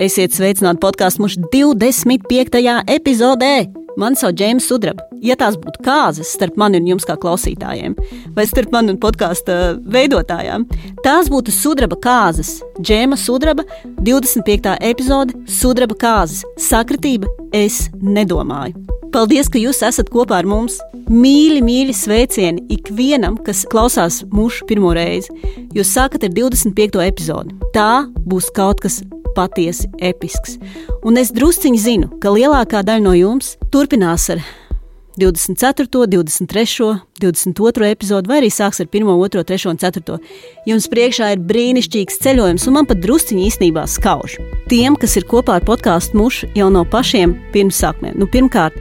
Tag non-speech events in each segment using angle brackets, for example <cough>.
Esiet sveicināti podkāstu mūsu 25. epizodē! Mani sauc Džeims Sudraba. Ja tās būtu kāzas starp mani un jums, kā klausītājiem, vai starp mani un podkāstu veidotājiem, tās būtu sudraba kāzas. Džēma Sudraba, 25. epizode Sudraba kāzas. Sakritība es nedomāju. Paldies, ka jūs esat kopā ar mums. Mīļi, mīļi sveicieni ikvienam, kas klausās mūsu pirmo reizi. Jūs sākat ar 25. epizodi. Tā būs kaut kas patiesi episks. Un es drusciņi zinu, ka lielākā daļa no jums turpinās ar 24., 23., 22. epizodi, vai arī sāks ar 1, 2, 3 un 4. Jums priekšā ir brīnišķīgs ceļojums, un man pat drusciņi īstenībā skauž. Tiem, kas ir kopā ar podkāstu mušu jau no pašiem pirmsākumiem, nu, pirmkārt,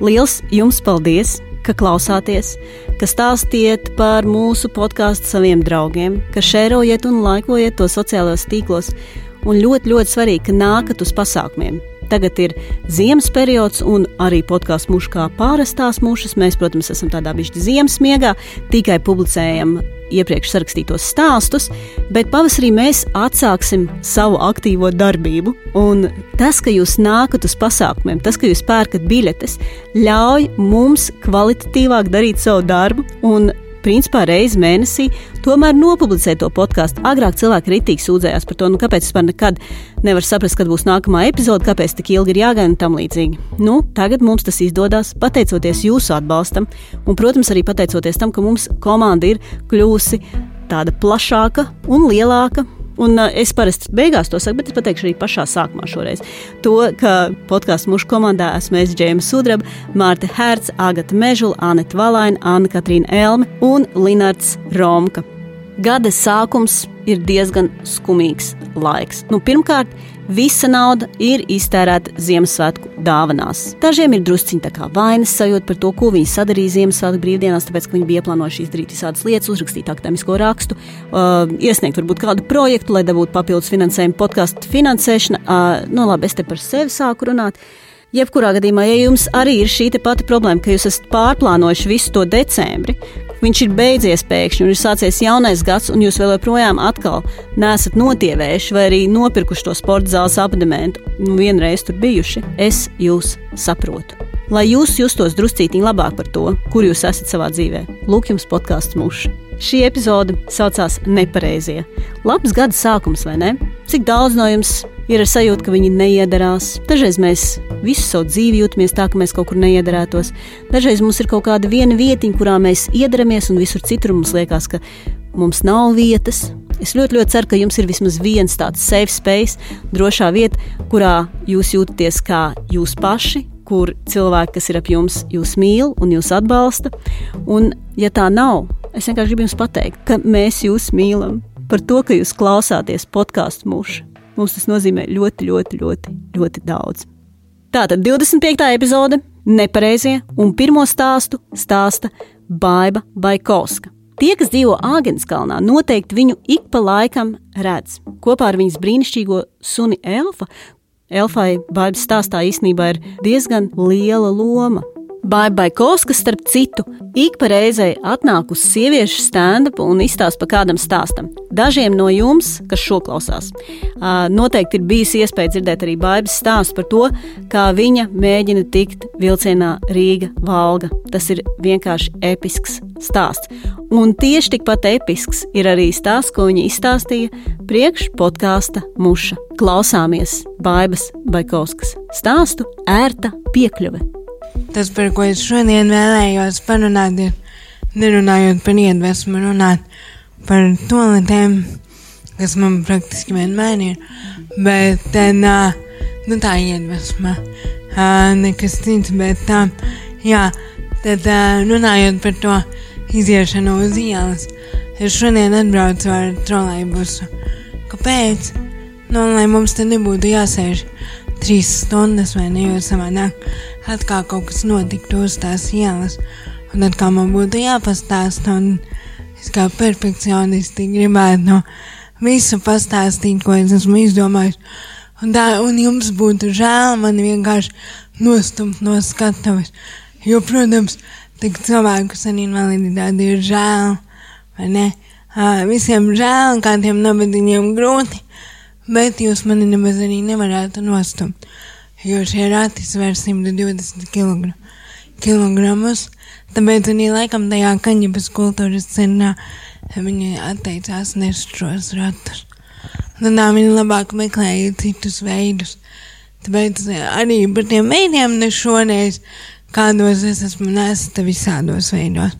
liels jums paldies! Ka klausāties, ka stāstiet par mūsu podkāstu saviem draugiem, ka šērojiet un laikojiet to sociālajos tīklos, un ļoti, ļoti svarīgi, ka nākat uz pasākumiem. Tagad ir ziemas periods, un arī podkāstu muša kā pārastās mušas. Mēs, protams, esam tādā bišķi ziemas miegā, tikai publicējam iepriekš sarakstītos stāstus, bet pavasarī mēs atsāksim savu aktīvo darbību. Un tas, ka jūs nākat uz pasākumiem, tas, ka jūs pērkat biļetes, ļauj mums kvalitatīvāk darīt savu darbu un principā reizi mēnesī tomēr nopublicē to podkāstu. Agrāk cilvēki ritīgi sūdzējās par to, nu, kāpēc vispār nekad nevar saprast, kad būs nākamā epizode, kāpēc tik ilgi ir jāgaida un tam līdzīgi. Nu, tagad mums tas izdodas pateicoties jūsu atbalstam, un, protams, arī pateicoties tam, ka mums komanda ir kļuvusi tāda plašāka un lielāka. Un uh, es parasti beigās to saku, bet es pateikšu arī pašā sākumā šoreiz. To, ka podkāstu mušu komandā esmu es Džēma Sudraba, Mārta Herca, Agata Mežula, Anita Valaina, Anna Katrīna Elme un Linards Romka. Gada sākums ir diezgan skumīgs laiks. Nu, pirmkārt, visa nauda ir iztērēta Ziemassvētku dāvanās. Dažiem ir drusciņi tā kā vainas sajūta par to, ko viņi sadarīja Ziemassvētku brīvdienās, tāpēc, ka viņi bija ieplānojuši izdarīt visādas lietas, uzrakstīt akadēmisko rakstu, uh, iesniegt varbūt kādu projektu, lai dabūtu papildus finansējumu podkāstu finansēšana. Uh, nu, labi, es te par sevi sāku runāt. Jebkurā gadījumā, ja jums arī ir šī pati problēma, ka jūs esat pārplānojuši visu to decembri, viņš ir beidzies pēkšņi, un ir sācies jaunais gads, un jūs vēl joprojām atkal nesat notievējuši vai arī nopirkuši to sporta zāles abonementu, un vienreiz tur bijuši, es jūs saprotu. Lai jūs justos druscītiņi labāk par to, kur jūs esat savā dzīvē, lūk, jums podkāsts muša. Šī epizode saucās Nepareizie. Labs gada sākums, vai ne? Cik daudz no jums ir ar sajūtu, ka viņi neiedarās? Dažreiz mēs visu savu dzīvi jūtamies tā, ka mēs kaut kur neiedarētos. Dažreiz mums ir kaut kāda viena vietiņa, kurā mēs iedaramies, un visur citur mums liekas, ka mums nav vietas. Es ļoti, ļoti ceru, ka jums ir vismaz viens tāds safe space, drošā vieta, kurā jūs jūtaties kā jūs paši, kur cilvēki, kas ir ap jums, jūs mīl un jūs atbalsta. Un, ja tā nav, Es vienkārši gribu jums pateikt, ka mēs jūs mīlam par to, ka jūs klausāties podkāstu mūžu. Mums tas nozīmē ļoti, ļoti, ļoti, ļoti daudz. Tātad 25. epizode - nepareizie, un pirmo stāstu stāsta Baiva Baikovska. Tie, kas dzīvo Āgenskalnā, noteikti viņu ik pa laikam redz. Kopā ar viņas brīnišķīgo suni Elfa. Elfai Baibas stāstā īstenībā ir diezgan liela loma. Baibakovs, kas starp citu ik pa reizei atnāk uz sieviešu stand-up un izstāsta par kādam stāstam. Dažiem no jums, kas šo klausās, noteikti ir bijis iespēja dzirdēt arī Baibas stāstu par to, kā viņa mēģina tikt vilcienā Rīga-Valga. Tas ir vienkārši episks stāsts. Un tieši tikpat episks ir arī stāsts, ko viņa izstāstīja priekš podkāsta muša. Klausāmies Baibas Baikovskas stāstu ērta piekļuve. Tas, par ko es šodien vēlējos parunāt, ir nerunājot par iedvesmu, runāt par to lietām, kas man praktiski vienmēr ir. Bet tad, nu, tā iedvesma, nekas cits, bet tā, jā, tad runājot par to iziešanu uz ielas, es šodien atbraucu ar trolēbusu. Kāpēc? Nu, lai mums te nebūtu jāsēž trīs stundas vai ne, jo savādāk atkal kaut kas notiktu uz tās ielas. Un kā man būtu jāpastāsta, un es kā perfekcionisti gribētu no visu pastāstīt, ko es esmu izdomājis. Un, tā, un jums būtu žēl man vienkārši nostumt no skatuves. Jo, protams, tik cilvēkus ar invaliditāti ir žēl, vai ne? Uh, visiem žēl, kādiem nabadzīgiem grūti, bet jūs mani nemaz arī nevarētu nostumt, jo šie rati svēr 120 kg. kilogramus, tāpēc arī laikam tajā kaņepes kultūras cenā viņi atteicās nest šos ratus. Tad viņi labāk meklēja citus veidus. Tāpēc arī par tiem veidiem ne šoreiz, kādos es esmu nesta visādos veidos.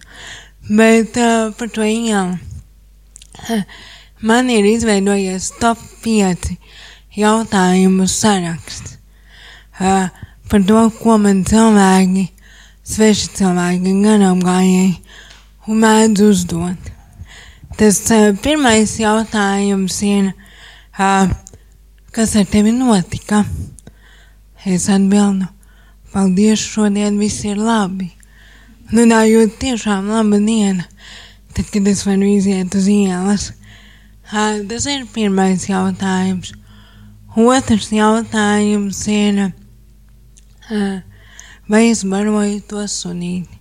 Bet uh, par to ielu. Man ir izveidojies top 5 jautājumu saraksts uh, par to, ko man cilvēki, sveši cilvēki, garām gājēji, mēdz uzdot. Tas uh, pirmais jautājums ir, uh, kas ar tevi notika? Es atbildu, paldies, šodien viss ir labi. Nu, tā jau tiešām laba diena, tad, kad es varu iziet uz ielas. Uh, tas ir pirmais jautājums. Otrs jautājums ir, vai es baroju to sunīti?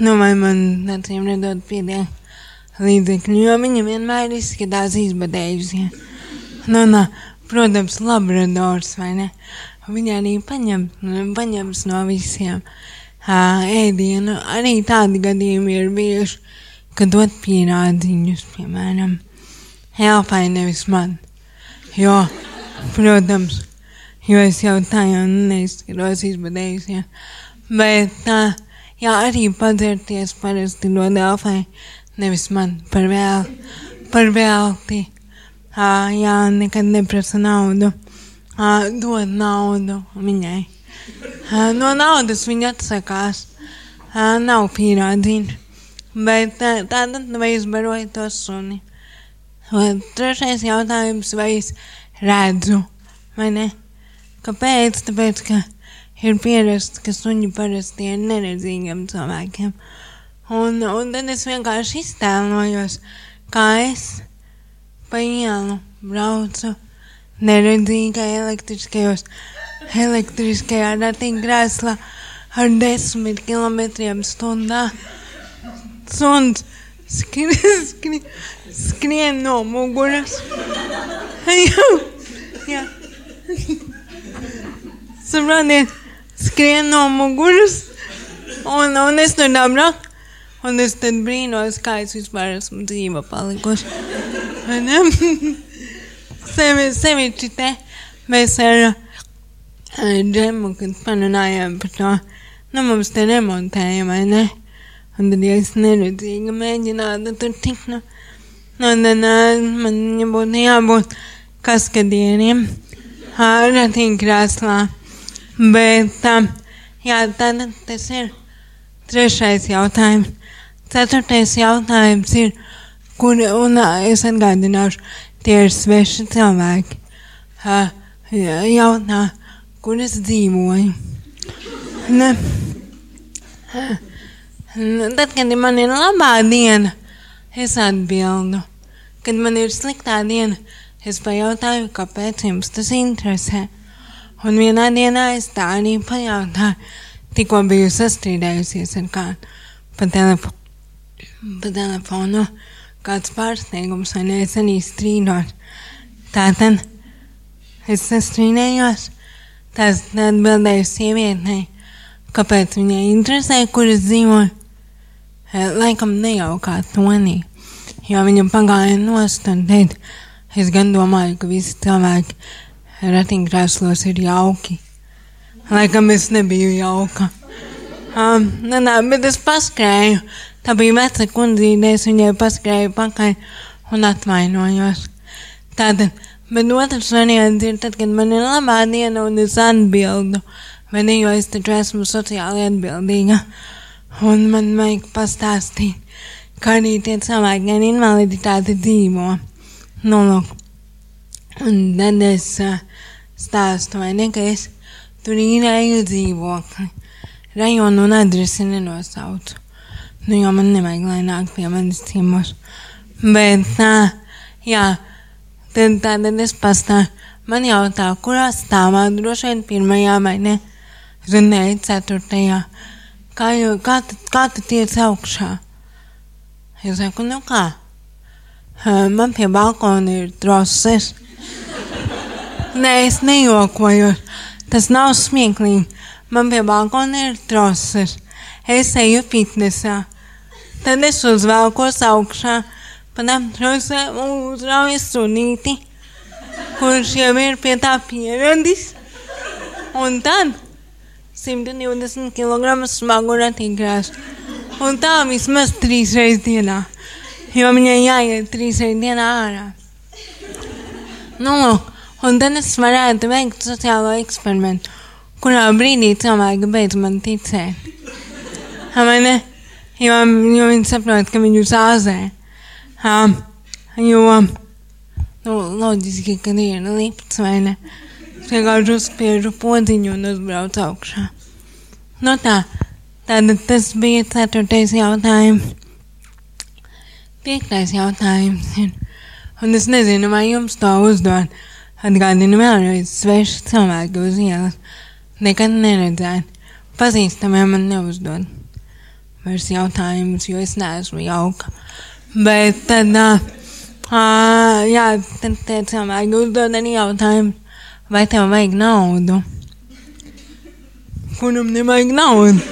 Nu, vai man acīm redot pietiek līdzekļu, jo viņa vienmēr izskatās izbadējusi. Nu, nā, protams, labradors, vai ne? Viņa arī paņem, paņems no visiem ēdienu. Arī tādi gadījumi ir bijuši, kad dot pierādziņus, piemēram, Helpai nevis man. Jo, protams, jo es jau tā jau neizskatos izbadējis, ja. Bet tā, jā, arī padzerties parasti no Helpai, nevis man, par vēl, par velti. Uh, jā, nekad neprasa naudu uh, dod naudu viņai. Uh, no naudas viņa atsakās. Uh, nav pierādījumi. Bet uh, tāda vai es baroju to suni. Un trešais jautājums, vai es redzu, vai ne? Kāpēc? Tāpēc, ka ir pierasts, ka suņi parasti ir neredzīgiem cilvēkiem. Un, un tad es vienkārši iztēlojos, kā es pa ielu braucu neredzīgai elektriskajos, elektriskajā ratiņkrēslā ar desmit kilometriem stundā. Suns skrien, skrien, skrien no muguras. <laughs> Jā, jā. Saprotiet, skrien no muguras. Un, un es tur dabru. Un es tad brīnos, kā es vispār esmu dzīva palikuši. sevi, sevišķi te mēs ar, ar džemu, kad parunājām par to, nu mums te remontēja, vai ne? Un tad, ja es neredzīga mēģinātu tur tikt, nu, nu tad man būtu jābūt kaskadieriem ratiņkrēslā. Bet, um, jā, tad tas ir trešais jautājums. Ceturtais jautājums ir, kur, un es atgādināšu, tie ir sveši cilvēki. Jautā, kur es dzīvoju. Ne. Tad, kad man ir labā diena, es atbildu. Kad man ir sliktā diena, es pajautāju, kāpēc jums tas interesē. Un vienā dienā es tā arī pajautāju, tikko biju sastrīdējusies ar kādu pa, telefo pa telefonu kāds pārsteigums, vai ne? Es arī strīdos. Tātad es sastrīdējos, tas atbildēju sievietei, kāpēc viņai interesē, kur es dzīvoju. Laikam nejaukā tonī, jo viņa pagāja nost un teica, es gan domāju, ka visi cilvēki ratiņkrēslos ir jauki. Laikam es nebiju jauka. Um, nē, nē, bet es paskrēju Tā bija veca kundzīte, es viņai paskrēju pakaļ un atvainojos. Tātad, bet otrs variants ir tad, kad man ir labā diena un es atbildu, vai ne, jo es taču esmu sociāli atbildīga. Un man vajag pastāstīt, kā arī tie cilvēki ar invaliditāti dzīvo. Nu, lūk. Un tad es uh, stāstu, vai ne, ka es tur īrēju dzīvokli. Rajonu un adresi nenosaucu. Nu, jo man nevajag, lai nāk pie manis ciemos. Bet tā, jā, tad, tad es pastāstu. Man jautā, kurā stāvā droši vien pirmajā vai ne? Zunēja ceturtajā. Kā, jau, kā, tad, kā tu tiec augšā? Es saku, nu kā? Man pie balkona ir troses. Nē, es nejokoju. Tas nav smieklīgi. Man pie balkona ir troses. Es eju fitnesā. Tad es uzvelkos augšā, pa tam trosēm uzrauju sunīti, kurš jau ir pie tā pieradis. Un tad 120 kg smagu ratiņkrāsu. Un tā vismaz trīs reizes dienā. Jo viņai jāiet trīs reizes dienā ārā. Nu, un tad es varētu veikt sociālo eksperimentu, kurā brīdī cilvēki beidz man ticēt. Vai ne? Jo, jo viņi saprot, ka viņu zāzē. Um, jo, nu, loģiski, ka ir lipts vai ne. Vienkārši uzspiežu podziņu un uzbraucu augšā. Nu tā, tad tas bija ceturtais jautājums. Piektais jautājums ir, un es nezinu, vai jums to uzdot. Atgādinu vēlreiz, sveši cilvēki uz ielas. Nekad neredzēt. Pazīstamiem man neuzdod vairs jautājumus, jo es neesmu jauka. Bet tad, uh, jā, tad tie cilvēki uzdod arī jautājumu, vai tev vajag naudu? Kuram nevajag naudu?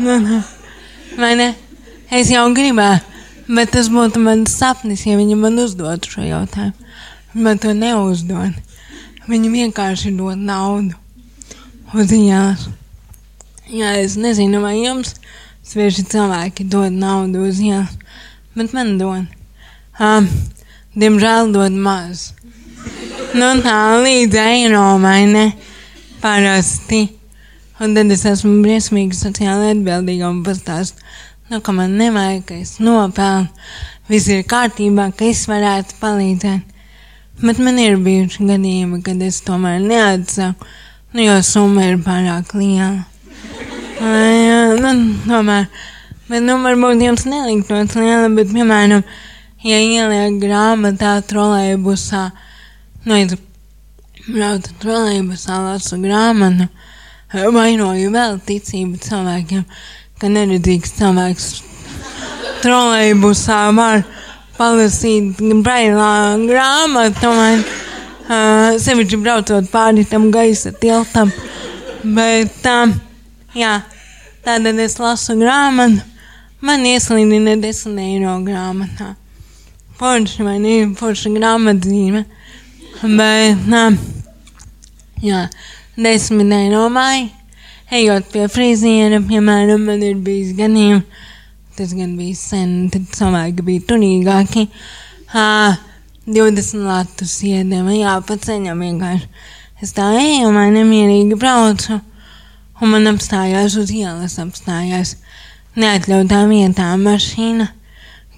<laughs> vai ne? Es jau gribēju, bet tas būtu mans sapnis, ja viņi man uzdotu šo jautājumu. Man to neuzdod. Viņi vienkārši dod naudu uz ielas. Jā, es nezinu, vai jums svieži cilvēki dod naudu uz ielas, bet man dod. Um, diemžēl dod maz. Nu tā līdz eiro vai ne? Parasti. Un tad es esmu briesmīgi sociāli atbildīga un pastāstu, nu, ka man nevajag, ka es nopelnu, viss ir kārtībā, ka es varētu palīdzēt. Bet man ir bijuši gadījumi, kad es tomēr neatsaku, nu, jo summa ir pārāk liela. Jā, nu, tomēr. Bet, nu, varbūt jums neliktos liela, bet, piemēram, ja ieliek grāmatā trolēbusā, nu, es braucu trolēbusā, lasu grāmatu, vainoju vēl ticību cilvēkiem, ka neredzīgs cilvēks trolēbusā var palasīt brailā grāmatu, man uh, sevišķi braucot pāri tam gaisa tiltam. Bet, um, jā, tātad es lasu grāmatu, man ieslīdina 10 eiro grāmatā. Forši vai ne, forša grāmatzīme. Bet, um, jā, 10 eiro vai, ejot pie friziera, piemēram, man ir bijis gadījumi, tas gan bija sen, tad cilvēki bija turīgāki. Uh, 20 latus iedeva, jā, pa ceļam vienkārši. Es tā eju, man nemierīgi braucu, un man apstājās uz ielas, apstājās neatļautā vietā mašīna.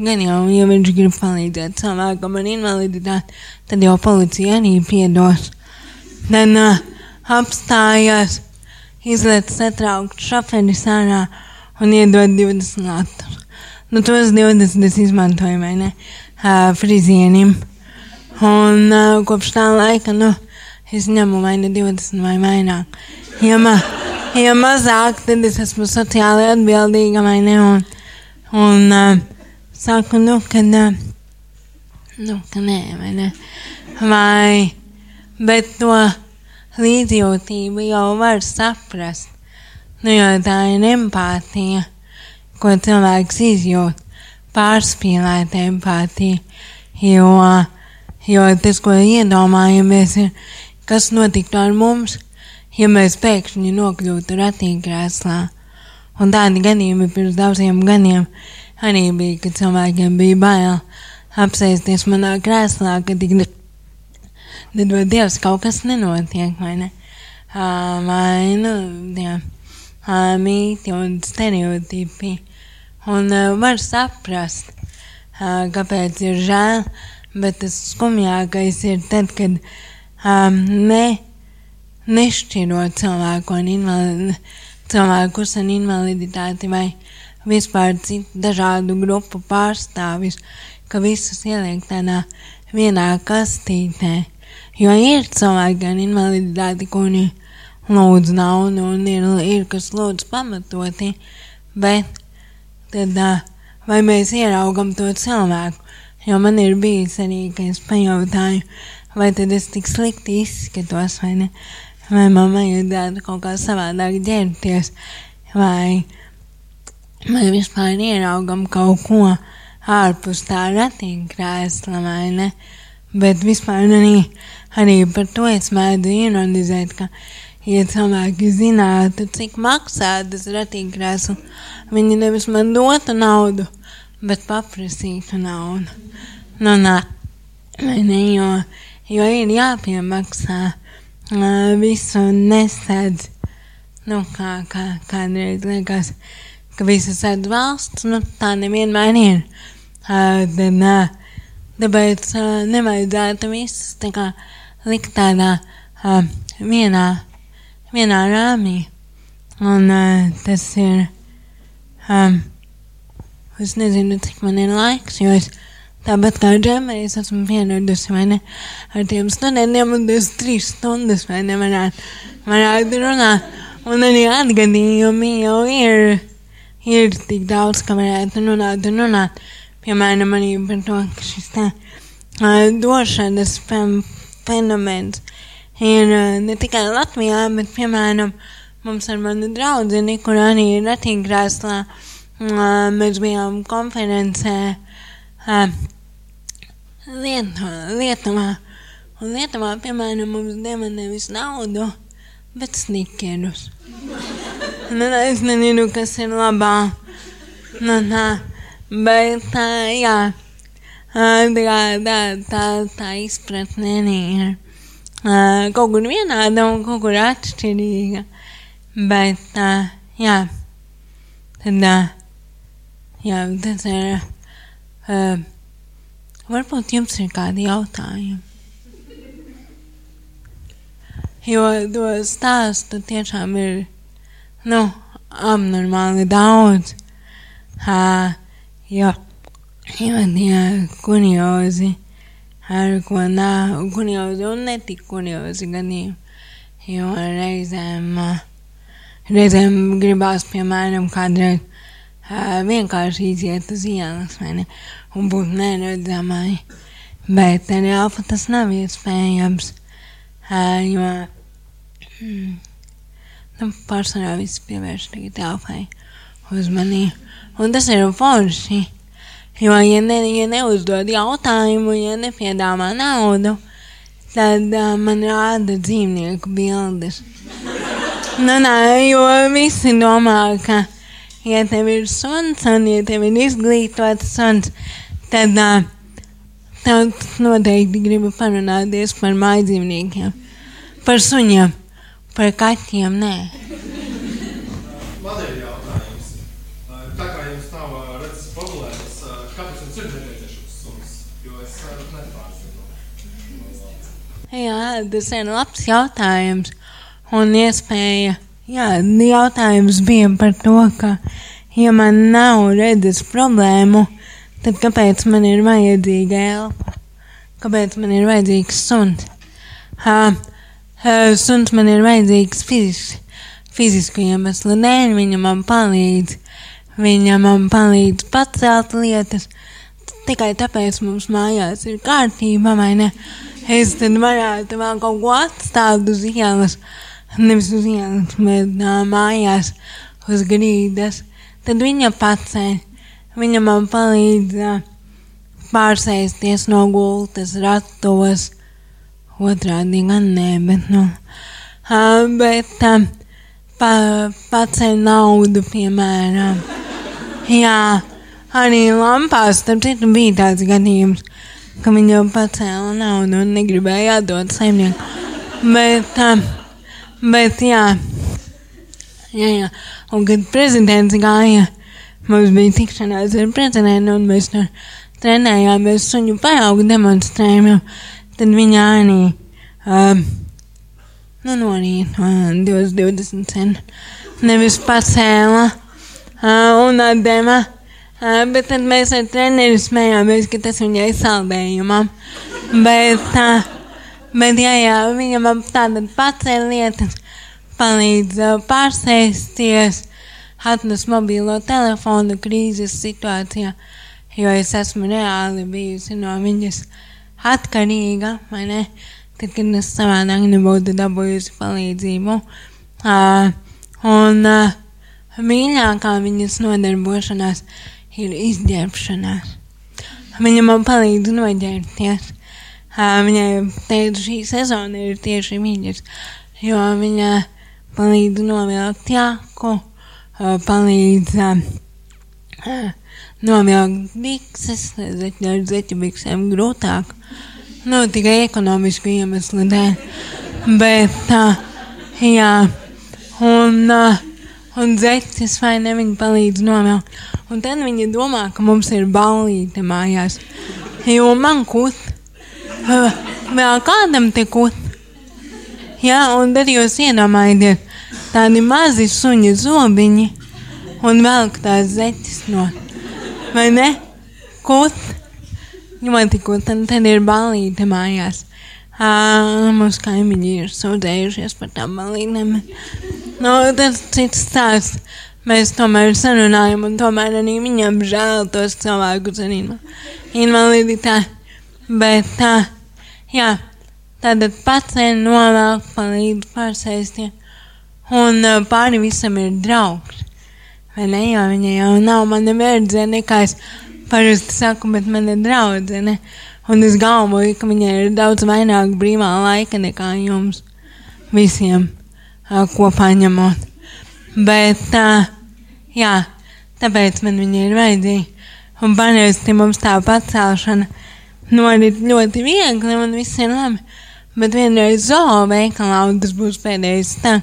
Gan jau, ja viņš grib palīdzēt cilvēkam ar invaliditāti, tad jau policija arī piedos. Tad uh, apstājās, izlaiž satraukt šoferis ārā un iedod 20 latus. Nu, tos 20 es izmantoju, vai ne, uh, frizienim. Un uh, kopš tā laika, nu, es ņemu vai ne 20 vai vairāk. Ja, ma, ja mazāk, tad es esmu sociāli atbildīga, vai ne, un, un uh, saku, nu, ka, uh, nu, ka nē, vai ne, vai, bet to līdzjūtību jau var saprast, nu, jo tā ir empātija ko cilvēks izjūt, pārspīlēta empātija. Jo, jo tas, ko iedomājamies, ir, kas notiktu ar mums, ja mēs pēkšņi nokļūtu ratīkrēslā. Un tādi gadījumi pirms daudziem gadiem arī bija, kad cilvēkiem bija bail apsēsties manā krēslā, kad tik nedod Dievs kaut kas nenotiek, vai ne? Vai, nu, jā, mīti un stereotipi. Un var saprast, kāpēc ir žēl, bet tas skumjākais ir tad, kad um, ne, nešķirot cilvēku un invalidi, cilvēkus ar invaliditāti vai vispār citu dažādu grupu pārstāvis, ka visus ieliek tādā vienā kastītē. Jo ir cilvēki ar invaliditāti, kuri lūdz naudu un ir, ir kas lūdz pamatoti, bet tad vai mēs ieraugam to cilvēku. Jo man ir bijis arī, ka es pajautāju, vai tad es tik slikti izskatos, vai ne? Vai man vajadzētu kaut kā savādāk ģērbties, vai, vai vispār ieraugam kaut ko ārpus tā ratiņkrēsla, vai ne? Bet vispār arī, arī par to es mēdzu ironizēt, ka, ja cilvēki zinātu, cik maksā tas ratiņkrēsls, viņi nevis man dotu naudu, bet paprasītu naudu. Nu, nā, ne, jo, jo ir jāpiemaksā visu nesedz. Nu, kā, kā, kādreiz liekas, ka visas sēdz valsts, nu, tā nevienmēr ir. Uh, tad, uh, tāpēc uh, nevajadzētu visus tā kā likt tādā uh, vienā, vienā rāmī. Un uh, tas ir. Um, Es nezinu, cik man ir laiks, jo es tāpat kā džemēs esmu pieradusi, vai ne, ar tiem studentiem, un tas trīs stundas, vai ne, varētu, varētu runāt. Un arī atgadījumi jau ir, ir tik daudz, ka varētu runāt un runāt. Piemēram, arī par to, ka šis tā uh, došanas fenomens ir uh, ne tikai Latvijā, bet, piemēram, mums ar manu draudzeni, kur arī ir ratīgrāslā, uh, mēs bijām konferencē Lietuvā. Un Lietuvā, piemēram, mums deva nevis naudu, bet snikerus. <laughs> Nu, es nezinu, kas ir labā. Nu, tā, bet jā, tā, tā, arī ir. Kaut kur vienāda un kaut kur atšķirīga. Bet, jā, tad. Jā, tas ir. Varbūt jums ir kādi jautājumi. Jo to stāstu tiešām ir nu, abnormāli daudz. Uh, jo tie kuriozi, ar ko nav kuriozi un netik kuriozi gadījumi. Jo reizēm, reizēm gribās, piemēram, kādreiz vienkārši iziet uz ielas ne, un būt neredzamai. Bet elfu tas nav iespējams, jo mm, nu, pārsvarā viss pievērš tikai elfai uzmanību. Un tas ir forši, jo, ja, ne, ja neuzdod jautājumu, ja nepiedāvā naudu, tad uh, man rāda dzīvnieku bildes. nu, nē, jo visi domā, ka ja tev ir suns un ja tev ir izglītots suns, tad uh, tev noteikti gribi parunāties par mājdzīvniekiem, par suņiem, par kaķiem, nē. Man ir jautājums. Tā kā jums nav redzes problēmas, kāpēc jums ir nepieciešams suns? Jo es nepārzinu. Jā, tas ir labs jautājums un iespēja Jā, jautājums bija par to, ka, ja man nav redzes problēmu, tad kāpēc man ir vajadzīga elpa? Kāpēc man ir vajadzīgs suns? Uh, uh, suns man ir vajadzīgs fiziski, fizisku iemeslu dēļ, viņa man palīdz. Viņa man palīdz pacelt lietas. Tikai tāpēc mums mājās ir kārtība, vai ne? Es tad varētu vēl kaut ko atstāt uz ielas. Uh, nevis uz ielas, bet uh, mājās uz grīdas, tad viņa pacēla. Viņa man palīdz uh, pārsēsties no gultas ratos. Otrādi gan nē, bet, nu, uh, bet uh, pa, pacēla naudu, piemēram. Jā, arī lampās, starp citu, bija tāds gadījums, ka viņa pacēla naudu un negribēja atdot saimnieku. Bet, Bet, jā, jā, jā. Un, kad prezidents gāja, mums bija tikšanās ar prezidentu, un mēs tur trenējāmies suņu paraugu demonstrējumu, tad viņa arī, um, nu, norīt uh, 20 cenu, nevis pacēla uh, un atdeva. Uh, bet tad mēs ar treneri smējāmies, ka tas viņai saldējumam. Bet, uh, Bet, jā, jā, viņa man tāda pacēla lietas, palīdz uh, pārsēsties, atnes mobilo telefonu krīzes situācijā. jo es esmu reāli bijusi no viņas atkarīga, vai ne? Tad, kad es savādāk nebūtu dabūjusi palīdzību. Uh, un uh, mīļākā viņas nodarbošanās ir izģērbšanās. Viņa man palīdz noģērbties. Viņai teicu, šī sezona ir tieši viņas, jo viņa palīdz novilkt jāku, palīdz novilkt bikses, zeķi ar zeķu biksēm grūtāk. Nu, tikai ekonomisku iemeslu dēļ. Bet, tā, jā, un, un zeķis vai ne, viņi palīdz novilkt. Un tad viņi domā, ka mums ir ballīte mājās. Jo man kut, vēl kādam te kut. Jā, un tad jūs iedomājieties, tādi mazi suņi zobiņi un velk tās zeķis no. Vai ne? Kut. Ļoti kut, un tad ir balīte mājās. Uh, mūsu kaimiņi ir sūdzējušies par tām balītēm. Nu, tas cits stāsts. Mēs tomēr sarunājam, un tomēr arī viņam žēl tos cilvēkus ar invaliditāti. Bet tā, jā, tad pats ir novelk, palīdz pārsēsties. Un pāri visam ir draugs. Vai ne, jo viņa jau nav mana verdzene, kā es parasti saku, bet mana draudzene. Un es galvoju, ka viņai ir daudz vairāk brīvā laika nekā jums visiem kopā ņemot. Bet tā, jā, tāpēc man viņa ir vajadzīga. Un parasti mums tā pacelšana norit ļoti viegli un viss ir labi. Bet vienreiz zoo veikalā, un tas būs pēdējais tā,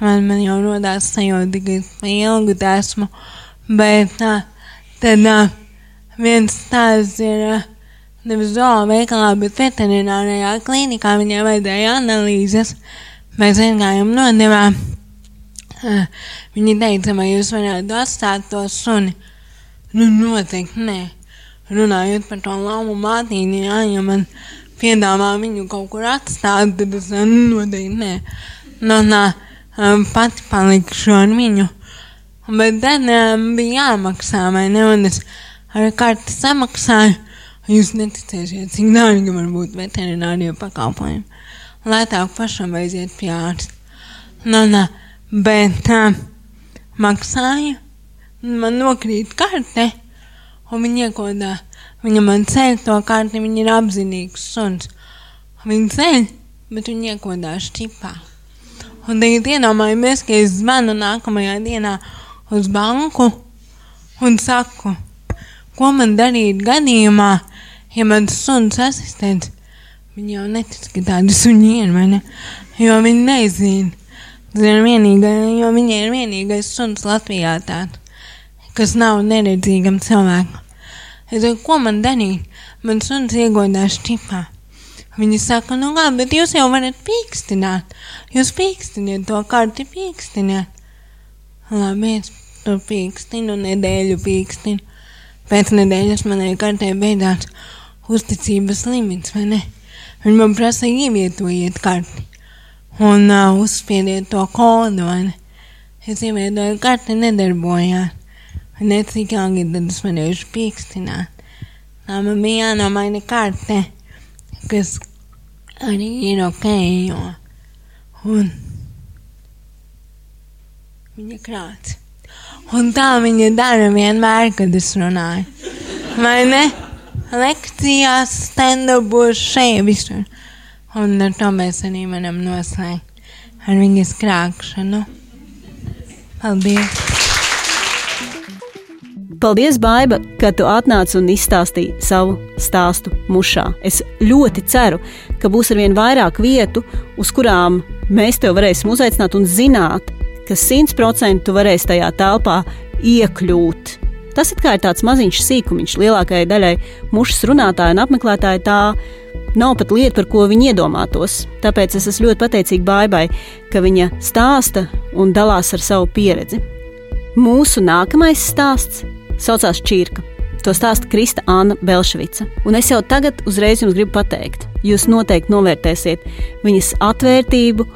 man, man jau rodās sajūta, ka ilgi esmu. Bet tā, tad tā, viens tās ir nevis zoo veikalā, bet veterinārajā klīnikā viņai vajadzēja analīzes. Mēs vienkārši nodevām. <sighs> Viņa teica, vai jūs varētu atstāt to suni? Nu, noteikti nē. Runājot par to lamu mātīni, jā, ja man piedāvā viņu kaut kur atstāt, tad es noteikti nē. Nu, nā, pati palikšu ar viņu. Bet tad um, bija jāmaksā, vai ne? Un es ar karti samaksāju. Jūs neticēsiet, cik dārgi var būt veterinārie pakalpojumi. Lētāk pašam aiziet pie ārsta. Nu, nā, bet tā maksāja, man nokrīt karte, un viņa iekodā, viņa man ceļ to karti, viņa ir apzinīgs suns. Viņa ceļ, bet viņa iekodā šķipā. Un tagad iedomājamies, ka es zvanu nākamajā dienā uz banku un saku, ko man darīt gadījumā, ja mans suns asistents, viņi jau netic, ka tādi suņi ir, vai ne? Jo viņi nezina ir vienīgā, jo viņa ir vienīgais suns Latvijā tāds, kas nav neredzīgam cilvēkam. Es saku, ko man darīt? Man suns iegodās čipā. Viņi saka, nu kā, bet jūs jau varat pīkstināt. Jūs pīkstiniet to karti, pīkstiniet. Labi, es to pīkstinu, nedēļu pīkstinu. Pēc nedēļas manai kartē beidzās uzticības limits, vai ne? Viņi man prasa ievietojiet karti un uh, uzspiediet to kodu. Es ievietoju karti, nedarbojās. Necik ilgi tad es varēšu pīkstināt. Tā man bija jānomaina karte, kas arī ir ok, jo. Un viņa krāts. Un tā viņa dara vienmēr, kad es runāju. Vai ne? Lekcijās, stand-upos, šeit visur. Un ar to mēs arī varam noslēgt ar viņas krākšanu. Paldies! Paldies, Baiba, ka tu atnāci un izstāstīji savu stāstu mušā. Es ļoti ceru, ka būs arvien vairāk vietu, uz kurām mēs tev varēsim uzaicināt un zināt, ka simtprocentīgi tu varēsi tajā telpā iekļūt. Tas ir tāds maziņš sīkumiņš lielākajai daļai mušas runātāju un apmeklētāju. Tā nav pat lieta, par ko viņi iedomātos. Tāpēc es esmu ļoti pateicīga Baibai, ka viņa stāsta un dalās ar savu pieredzi. Mūsu nākamais stāsts saucās Čirka. To stāsta Krista Anna Belšvica. Un es jau tagad uzreiz jums gribu pateikt, jūs noteikti novērtēsiet viņas atvērtību,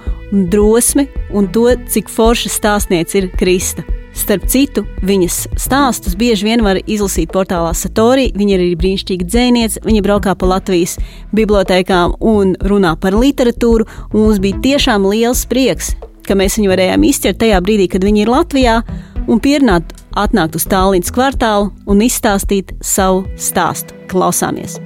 drosmi un to, cik forša stāstniece ir Krista. Starp citu, viņas stāstus bieži vien var izlasīt portālā Satori. Viņa ir arī brīnišķīga dzēniece, viņa braukā pa Latvijas bibliotekām un runā par literatūru. Mums bija tiešām liels prieks, ka mēs viņu varējām izķert tajā brīdī, kad viņa ir Latvijā un pierunāt atnākt uz Tālīnas kvartālu un izstāstīt savu stāstu. Klausāmies!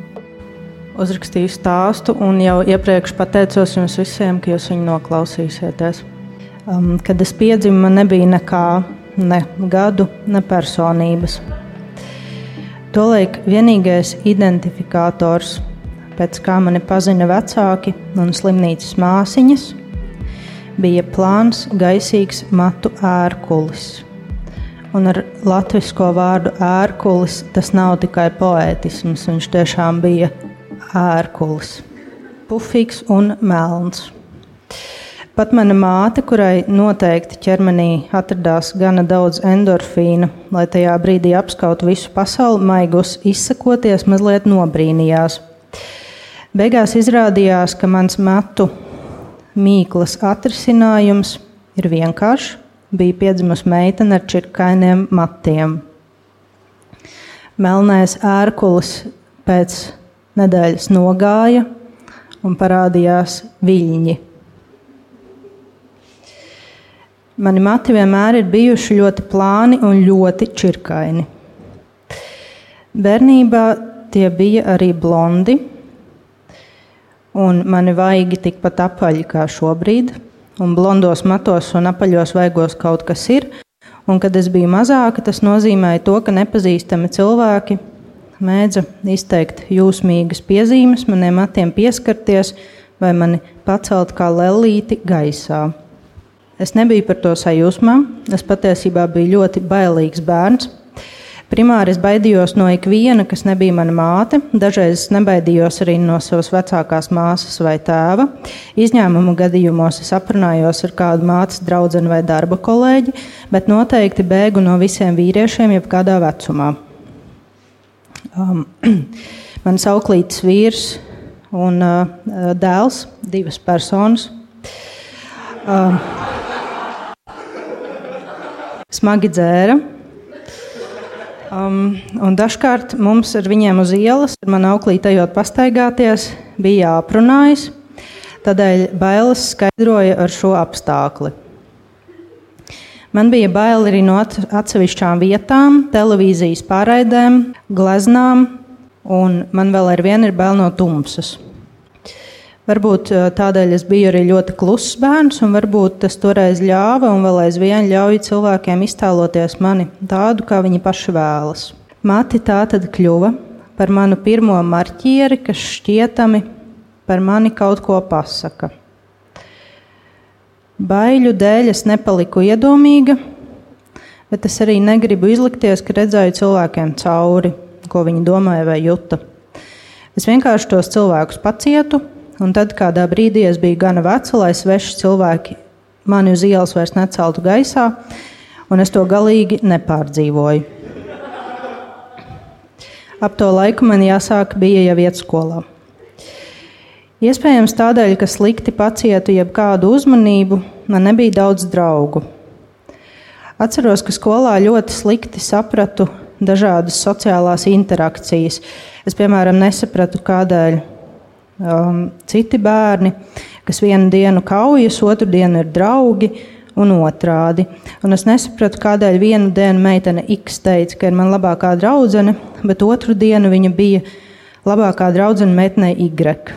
Uzrakstīju stāstu un jau iepriekš pateicos jums visiem, ka jūs viņu noklausīsieties. Um, kad es piedzimu, man nebija nekā ne gadu, ne personības. Tolēk vienīgais identifikators, pēc kā mani pazina vecāki un slimnīcas māsiņas, bija plāns, gaisīgs matu ērkulis. Un ar latviešu vārdu ērkulis tas nav tikai poētisms, viņš tiešām bija ērkulis, pufīgs un melns. Pat mana māte, kurai noteikti ķermenī atradās gana daudz endorfīna, lai tajā brīdī apskautu visu pasauli, maigus izsakoties, mazliet nobrīnījās. Beigās izrādījās, ka mans matu mīklas atrisinājums ir vienkāršs. Bija piedzimusi meitene ar čirkainiem matiem. Melnais ērkulis pēc nedēļas nogāja un parādījās viļņi Mani mati vienmēr ir bijuši ļoti plāni un ļoti čirkaini. Bērnībā tie bija arī blondi, un mani vaigi tikpat apaļi kā šobrīd, un blondos matos un apaļos vaigos kaut kas ir. Un, kad es biju mazāka, tas nozīmēja to, ka nepazīstami cilvēki mēdza izteikt jūsmīgas piezīmes, maniem matiem pieskarties vai mani pacelt kā lelīti gaisā. Es nebiju par to sajūsmā. Es patiesībā biju ļoti bailīgs bērns. Primāri es baidījos no ikviena, kas nebija mana māte. Dažreiz es nebaidījos arī no savas vecākās māsas vai tēva. Izņēmumu gadījumos es aprunājos ar kādu mātes draugu vai darba kolēģi, bet noteikti bēgu no visiem vīriešiem, jebkādā vecumā. Um, <clears throat> Mans auklītis vīrs un uh, dēls, divas personas. Um, smagi dzēra. Um, dažkārt mums ar viņiem uz ielas, ar manu auklīti ejot pastaigāties, bija jāprunājas. Tādēļ bailes skaidroja ar šo apstākli. Man bija bail arī no atsevišķām vietām, televīzijas pārraidēm, gleznām, un man vēl ar vienu ir bail no tumsas. Varbūt tādēļ es biju arī ļoti kluss bērns, un varbūt tas toreiz ļāva un vēl aizvien ļauj cilvēkiem iztēloties mani tādu, kā viņi paši vēlas. Mati tā tad kļuva par manu pirmo marķieri, kas šķietami par mani kaut ko pasaka. Baiļu dēļ es nepaliku iedomīga, bet es arī negribu izlikties, ka redzēju cilvēkiem cauri, ko viņi domāja vai juta. Es vienkārši tos cilvēkus pacietu, Un tad kādā brīdī es biju gana veca, lai sveši cilvēki mani uz ielas vairs neceltu gaisā, un es to galīgi nepārdzīvoju. Ap to laiku man jāsāk bija jau iet skolā. Iespējams, tādēļ, ka slikti pacietu jebkādu uzmanību, man nebija daudz draugu. Atceros, ka skolā ļoti slikti sapratu dažādas sociālās interakcijas. Es, piemēram, nesapratu, kādēļ um, citi bērni, kas vienu dienu kaujas, otru dienu ir draugi. Un otrādi. Un es nesapratu, kādēļ vienu dienu meitene X teica, ka ir mana labākā draudzene, bet otru dienu viņa bija labākā draudzene meitenei Y.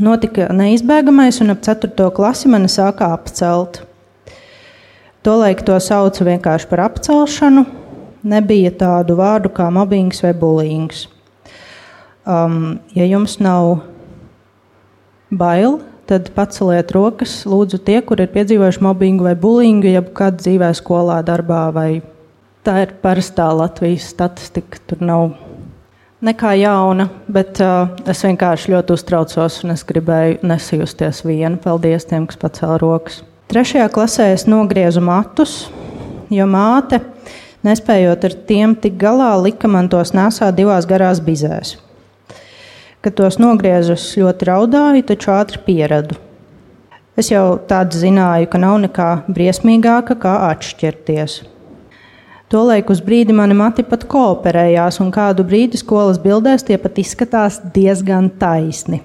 Notika neizbēgamais, un ap 4. klasi mani sāka apcelt. Tolaik to sauca vienkārši par apcelšanu. Nebija tādu vārdu kā mobbings vai bullyings. Um, ja jums nav bail, tad paceliet rokas. Lūdzu, tie, kur ir piedzīvojuši mobbingu vai bulingu, jeb kādā dzīvē, skolā, darbā. Tā ir parastā Latvijas statistika. Tur nav nekā jauna, bet uh, es vienkārši ļoti uztraucos un es gribēju nesijusties viena. Paldies tiem, kas pacēla rokas. Trešajā klasē es nogriezu matus, jo māte, nespējot ar tiem tik galā, lika man tos nesāt divās garās bizēs. Kad tos nogriezu, ļoti raudāju, taču ātri pieradu. Es jau tādu zināju, ka nav nekā briesmīgāka kā atšķirties. Tolaik uz brīdi mani mati pat kooperējās, un kādu brīdi skolas bildēs tie pat izskatās diezgan taisni.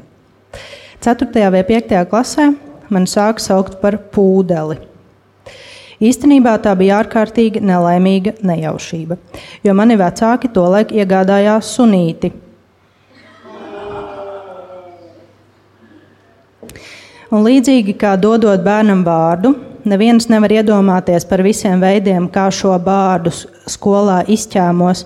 4. vai 5. klasē man sāka saukt par pūdeli. Īstenībā tā bija ārkārtīgi nelaimīga nejaušība, jo mani vecāki tolaik iegādājās sunīti, Un līdzīgi kā dodot bērnam vārdu, neviens nevar iedomāties par visiem veidiem, kā šo vārdu skolā izķēmos,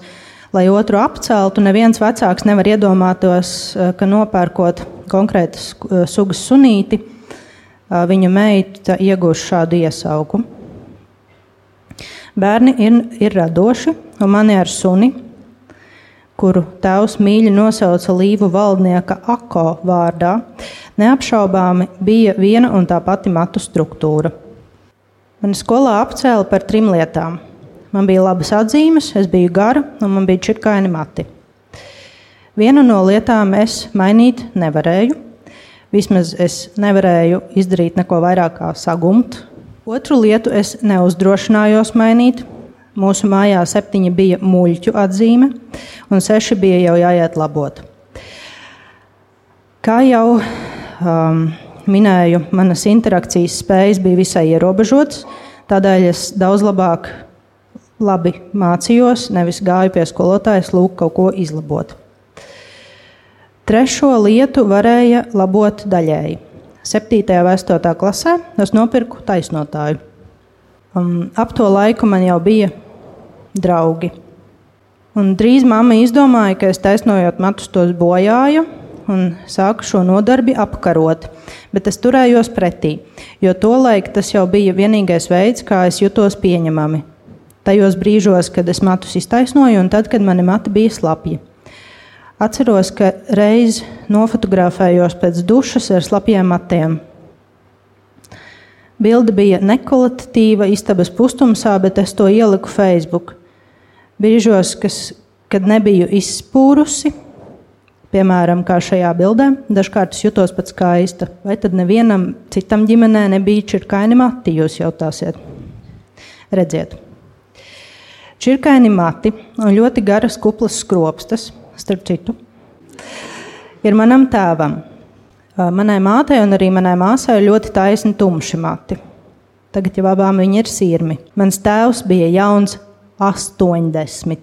lai otru apceltu. Neviens vecāks nevar iedomāties, eh, ka nopērkot konkrētas eh, sugas sunīti, eh, viņa meita iegūs šādu iesauku. Bērni ir, ir radoši, un mani ar suni, kuru tēvs mīļi nosauca līvu valdnieka Ako vārdā, Neapšaubāmi bija viena un tā pati matu struktūra. Mani skolā apcēla par trim lietām. Man bija labas atzīmes, es biju gara un man bija čirkaini mati. Vienu no lietām es mainīt nevarēju. Vismaz es nevarēju izdarīt neko vairāk kā sagumt. Otru lietu es neuzdrošinājos mainīt. Mūsu mājā septiņi bija muļķu atzīme, un seši bija jau jāiet labot. Kā jau um, minēju, manas interakcijas spējas bija visai ierobežotas. Tādēļ es daudz labāk labi mācījos, nevis gāju pie skolotājas, lūk, kaut ko izlabot. Trešo lietu varēja labot daļēji. 7. un 8. klasē es nopirku taisnotāju. Um, ap to laiku man jau bija draugi. Un drīz mamma izdomāja, ka es taisnojot matus tos bojāju, un sāku šo nodarbi apkarot. Bet es turējos pretī, jo tolaik tas jau bija vienīgais veids, kā es jutos pieņemami. Tajos brīžos, kad es matus iztaisnoju, un tad, kad mani mati bija slapji. Atceros, ka reiz nofotografējos pēc dušas ar slapjiem matiem. Bilde bija nekvalitatīva, istabas pustumsā, bet es to ieliku Facebook. Brīžos, kas, kad nebiju izspūrusi, Piemēram, kā šajā bildē, dažkārt es jutos pat skaista. Vai tad nevienam citam ģimenē nebija čirkaini mati, jūs jautāsiet? Redziet, čirkaini mati un ļoti garas kuplas skropstas, starp citu, ir manam tēvam. Manai mātei un arī manai māsai ir ļoti taisni tumši mati. Tagad jau abām viņi ir sirmi. Mans tēvs bija jauns 80.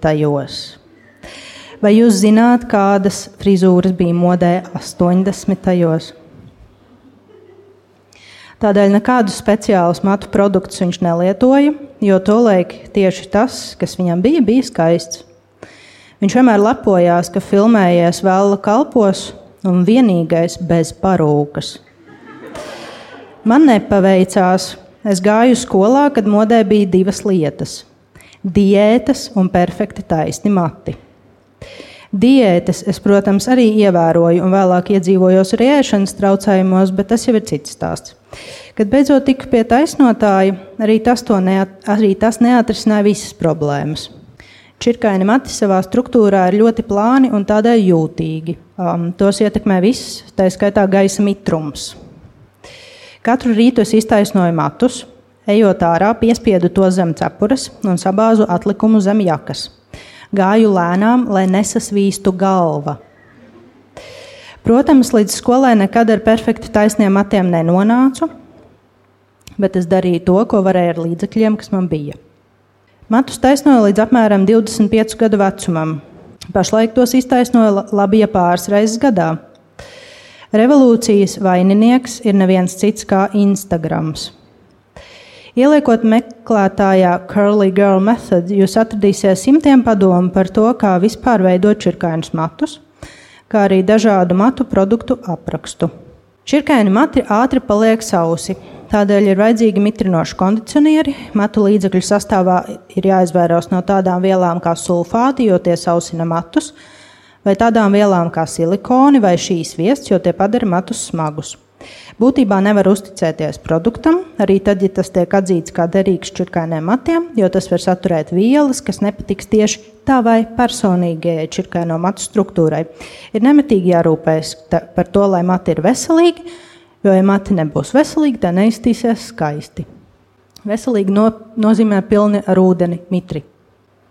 Vai jūs zināt, kādas frizūras bija modē 80. Tādēļ nekādus speciālus matu produktus viņš nelietoja, jo tolaik tieši tas, kas viņam bija, bija skaists. Viņš vienmēr lepojās, ka filmējies vēl kalpos un vienīgais bez parūkas. Man nepaveicās. Es gāju skolā, kad modē bija divas lietas - diētas un perfekti taisni mati. Diētas es, protams, arī ievēroju un vēlāk iedzīvojos arī ēšanas traucējumos, bet tas jau ir cits stāsts. Kad beidzot tiku pie taisnotāja, arī tas, neat, arī tas neatrisināja visas problēmas. Čirkaini mati savā struktūrā ir ļoti plāni un tādēļ jūtīgi. Um, tos ietekmē viss, tā skaitā gaisa mitrums. Katru rītu es iztaisnoju matus, ejot ārā, piespiedu to zem cepures un sabāzu atlikumu zem jakas. Gāju lēnām, lai nesasvīstu galva. Protams, līdz skolai nekad ar perfekti taisniem matiem nenonācu, bet es darīju to, ko varēju ar līdzekļiem, kas man bija. Matus taisnoju līdz apmēram 25 gadu vecumam. Pašlaik tos iztaisnoju labi ja pāris reizes gadā. Revolūcijas vaininieks ir neviens cits kā Instagrams. Ieliekot meklētājā Curly Girl Method, jūs atradīsiet simtiem padomu par to, kā vispār veidot čirkainus matus, kā arī dažādu matu produktu aprakstu. Čirkaini mati ātri paliek sausi, tādēļ ir vajadzīgi mitrinoši kondicionieri. Matu līdzekļu sastāvā ir jāizvairās no tādām vielām kā sulfāti, jo tie sausina matus, vai tādām vielām kā silikoni vai šīs viests, jo tie padara matus smagus. Būtībā nevar uzticēties produktam, arī tad, ja tas tiek atzīts kā derīgs čirkainiem matiem, jo tas var saturēt vielas, kas nepatiks tieši tavai personīgajai čirkaino matu struktūrai. Ir nemitīgi jārūpējas par to, lai mati ir veselīgi, Jo, ja mati nebūs veselīgi, tad neiztīsies skaisti. Veselīgi no, nozīmē pilni ar ūdeni, mitri.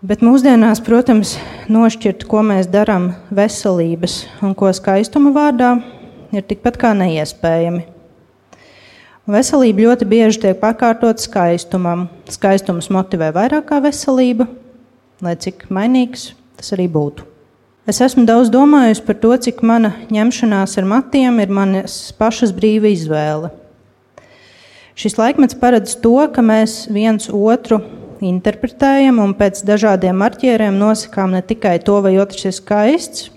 Bet mūsdienās, protams, nošķirt, ko mēs darām veselības un ko skaistuma vārdā, ir tikpat kā neiespējami. Veselība ļoti bieži tiek pakārtot skaistumam. Skaistums motivē vairāk kā veselība, lai cik mainīgs tas arī būtu. Es esmu daudz domājusi par to, cik mana ņemšanās ar matiem ir manas pašas brīva izvēle. Šis laikmets paredz to, ka mēs viens otru interpretējam un pēc dažādiem marķieriem nosakām ne tikai to, vai otrs ir skaists,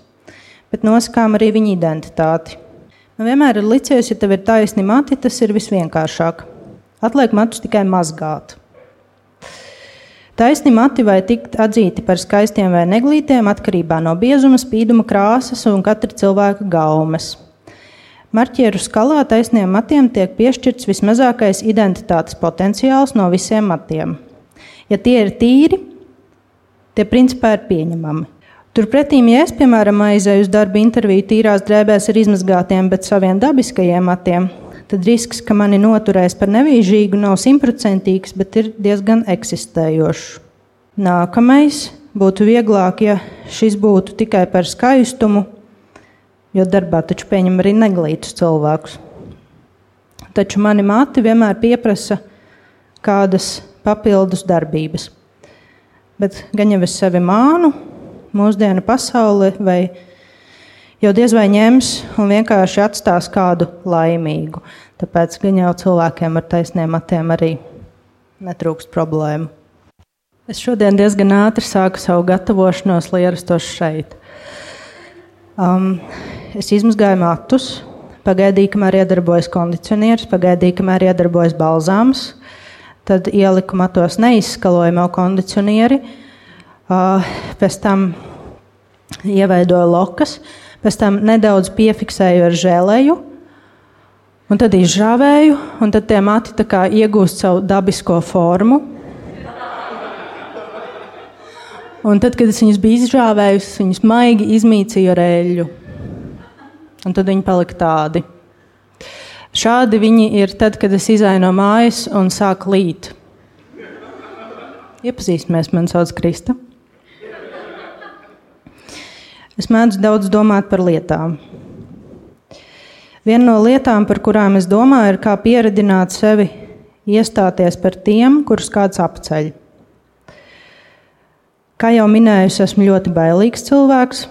bet nosakām arī viņa identitāti. Man vienmēr ir licies, ja tev ir taisni mati, tas ir visvienkāršāk. Atliek matus tikai mazgāt. Taisni mati vai tikt atzīti par skaistiem vai neglītiem atkarībā no biezuma, spīduma, krāsas un katra cilvēka gaumes. Marķieru skalā taisniem matiem tiek piešķirts vismazākais identitātes potenciāls no visiem matiem. Ja tie ir tīri, tie principā ir pieņemami. Turpretī, ja es, piemēram, aizēju uz darba interviju tīrās drēbēs ar izmazgātiem, bet saviem dabiskajiem matiem, tad risks, ka mani noturēs par nevīžīgu, nav simtprocentīgs, bet ir diezgan eksistējošs. Nākamais būtu vieglāk, ja šis būtu tikai par skaistumu, jo darbā taču pieņem arī neglītus cilvēkus. Taču mani mati vienmēr pieprasa kādas papildus darbības. Bet gan jau es sevi mānu, mūsdienu pasauli, vai jau diez vai ņems un vienkārši atstās kādu laimīgu. Tāpēc gan jau cilvēkiem ar taisniem matiem arī netrūkst problēmu. Es šodien diezgan ātri sāku savu gatavošanos, lai ierastos šeit. Um, es izmazgāju matus, pagaidīju, kamēr iedarbojas kondicionieris, pagaidīju, kamēr iedarbojas balzāms. Tad ieliku matos neizskalojamo kondicionieri, uh, pēc tam ieveidoju lokas, pēc tam nedaudz piefiksēju ar žēlēju, un tad izžāvēju, un tad tie mati iegūst savu dabisko formu. Un tad, kad es viņus biju izžāvējusi, viņus maigi izmīcīju ar eļļu. Un tad viņi palika tādi. Šādi viņi ir tad, kad es izēju no mājas un sāku līt. Iepazīstamies, man sauc Krista. Es mēdzu daudz domāt par lietām. Viena no lietām, par kurām es domāju, ir kā pieredzināt sevi iestāties par tiem, kurus kāds apceļ. Kā jau minēju, es esmu ļoti bailīgs cilvēks,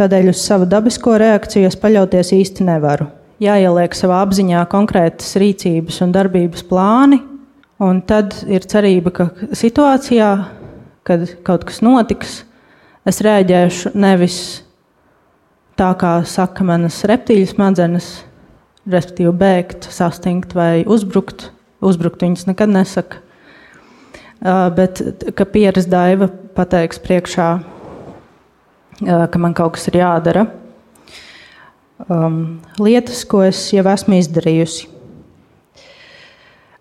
tādēļ uz savu dabisko reakciju es paļauties īsti nevaru. Jāieliek savā apziņā konkrētas rīcības un darbības plāni, un tad ir cerība, ka situācijā, kad kaut kas notiks, es rēģēšu nevis tā, kā saka manas reptīļu smadzenes, respektīvi bēgt, sastingt vai uzbrukt. Uzbrukt viņas nekad nesaka. Bet, ka pieredze daiva pateiks priekšā, ka man kaut kas ir jādara. Lietas, ko es jau esmu izdarījusi.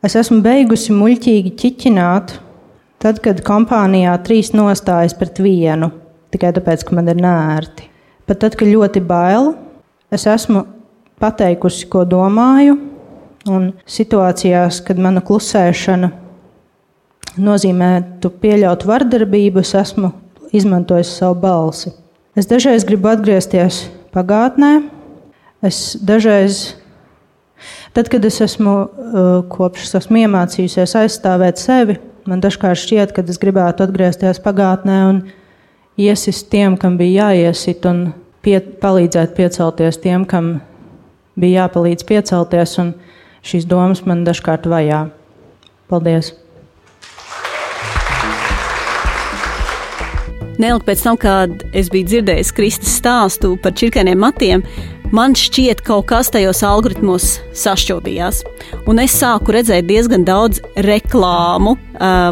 Es esmu beigusi muļķīgi ķiķināt, tad, kad kompānijā trīs nostājas pret vienu tikai tāpēc, ka man ir nērti. Pat tad, kad ļoti bail, es esmu pateikusi, ko domāju, un situācijās, kad mana klusēšana nozīmē, tu pieļaut vardarbību, es esmu izmantojis savu balsi. Es dažreiz gribu atgriezties pagātnē, es dažreiz. Tad, kad es esmu uh, kopš esmu iemācījusies aizstāvēt sevi, man dažkārt šķiet, ka es gribētu atgriezties pagātnē un iesist tiem, kam bija jāiesit, un pie, palīdzēt piecelties tiem, kam bija jāpalīdz piecelties. Šīs domas man dažkārt vajā. Paldies! Neilgi pēc tam, kad es biju dzirdējis Kristus stāstu par čirkāniem matiem, man šķiet, ka kaut kas tajos algoritmos sašķobījās. Un es sāku redzēt diezgan daudz reklāmu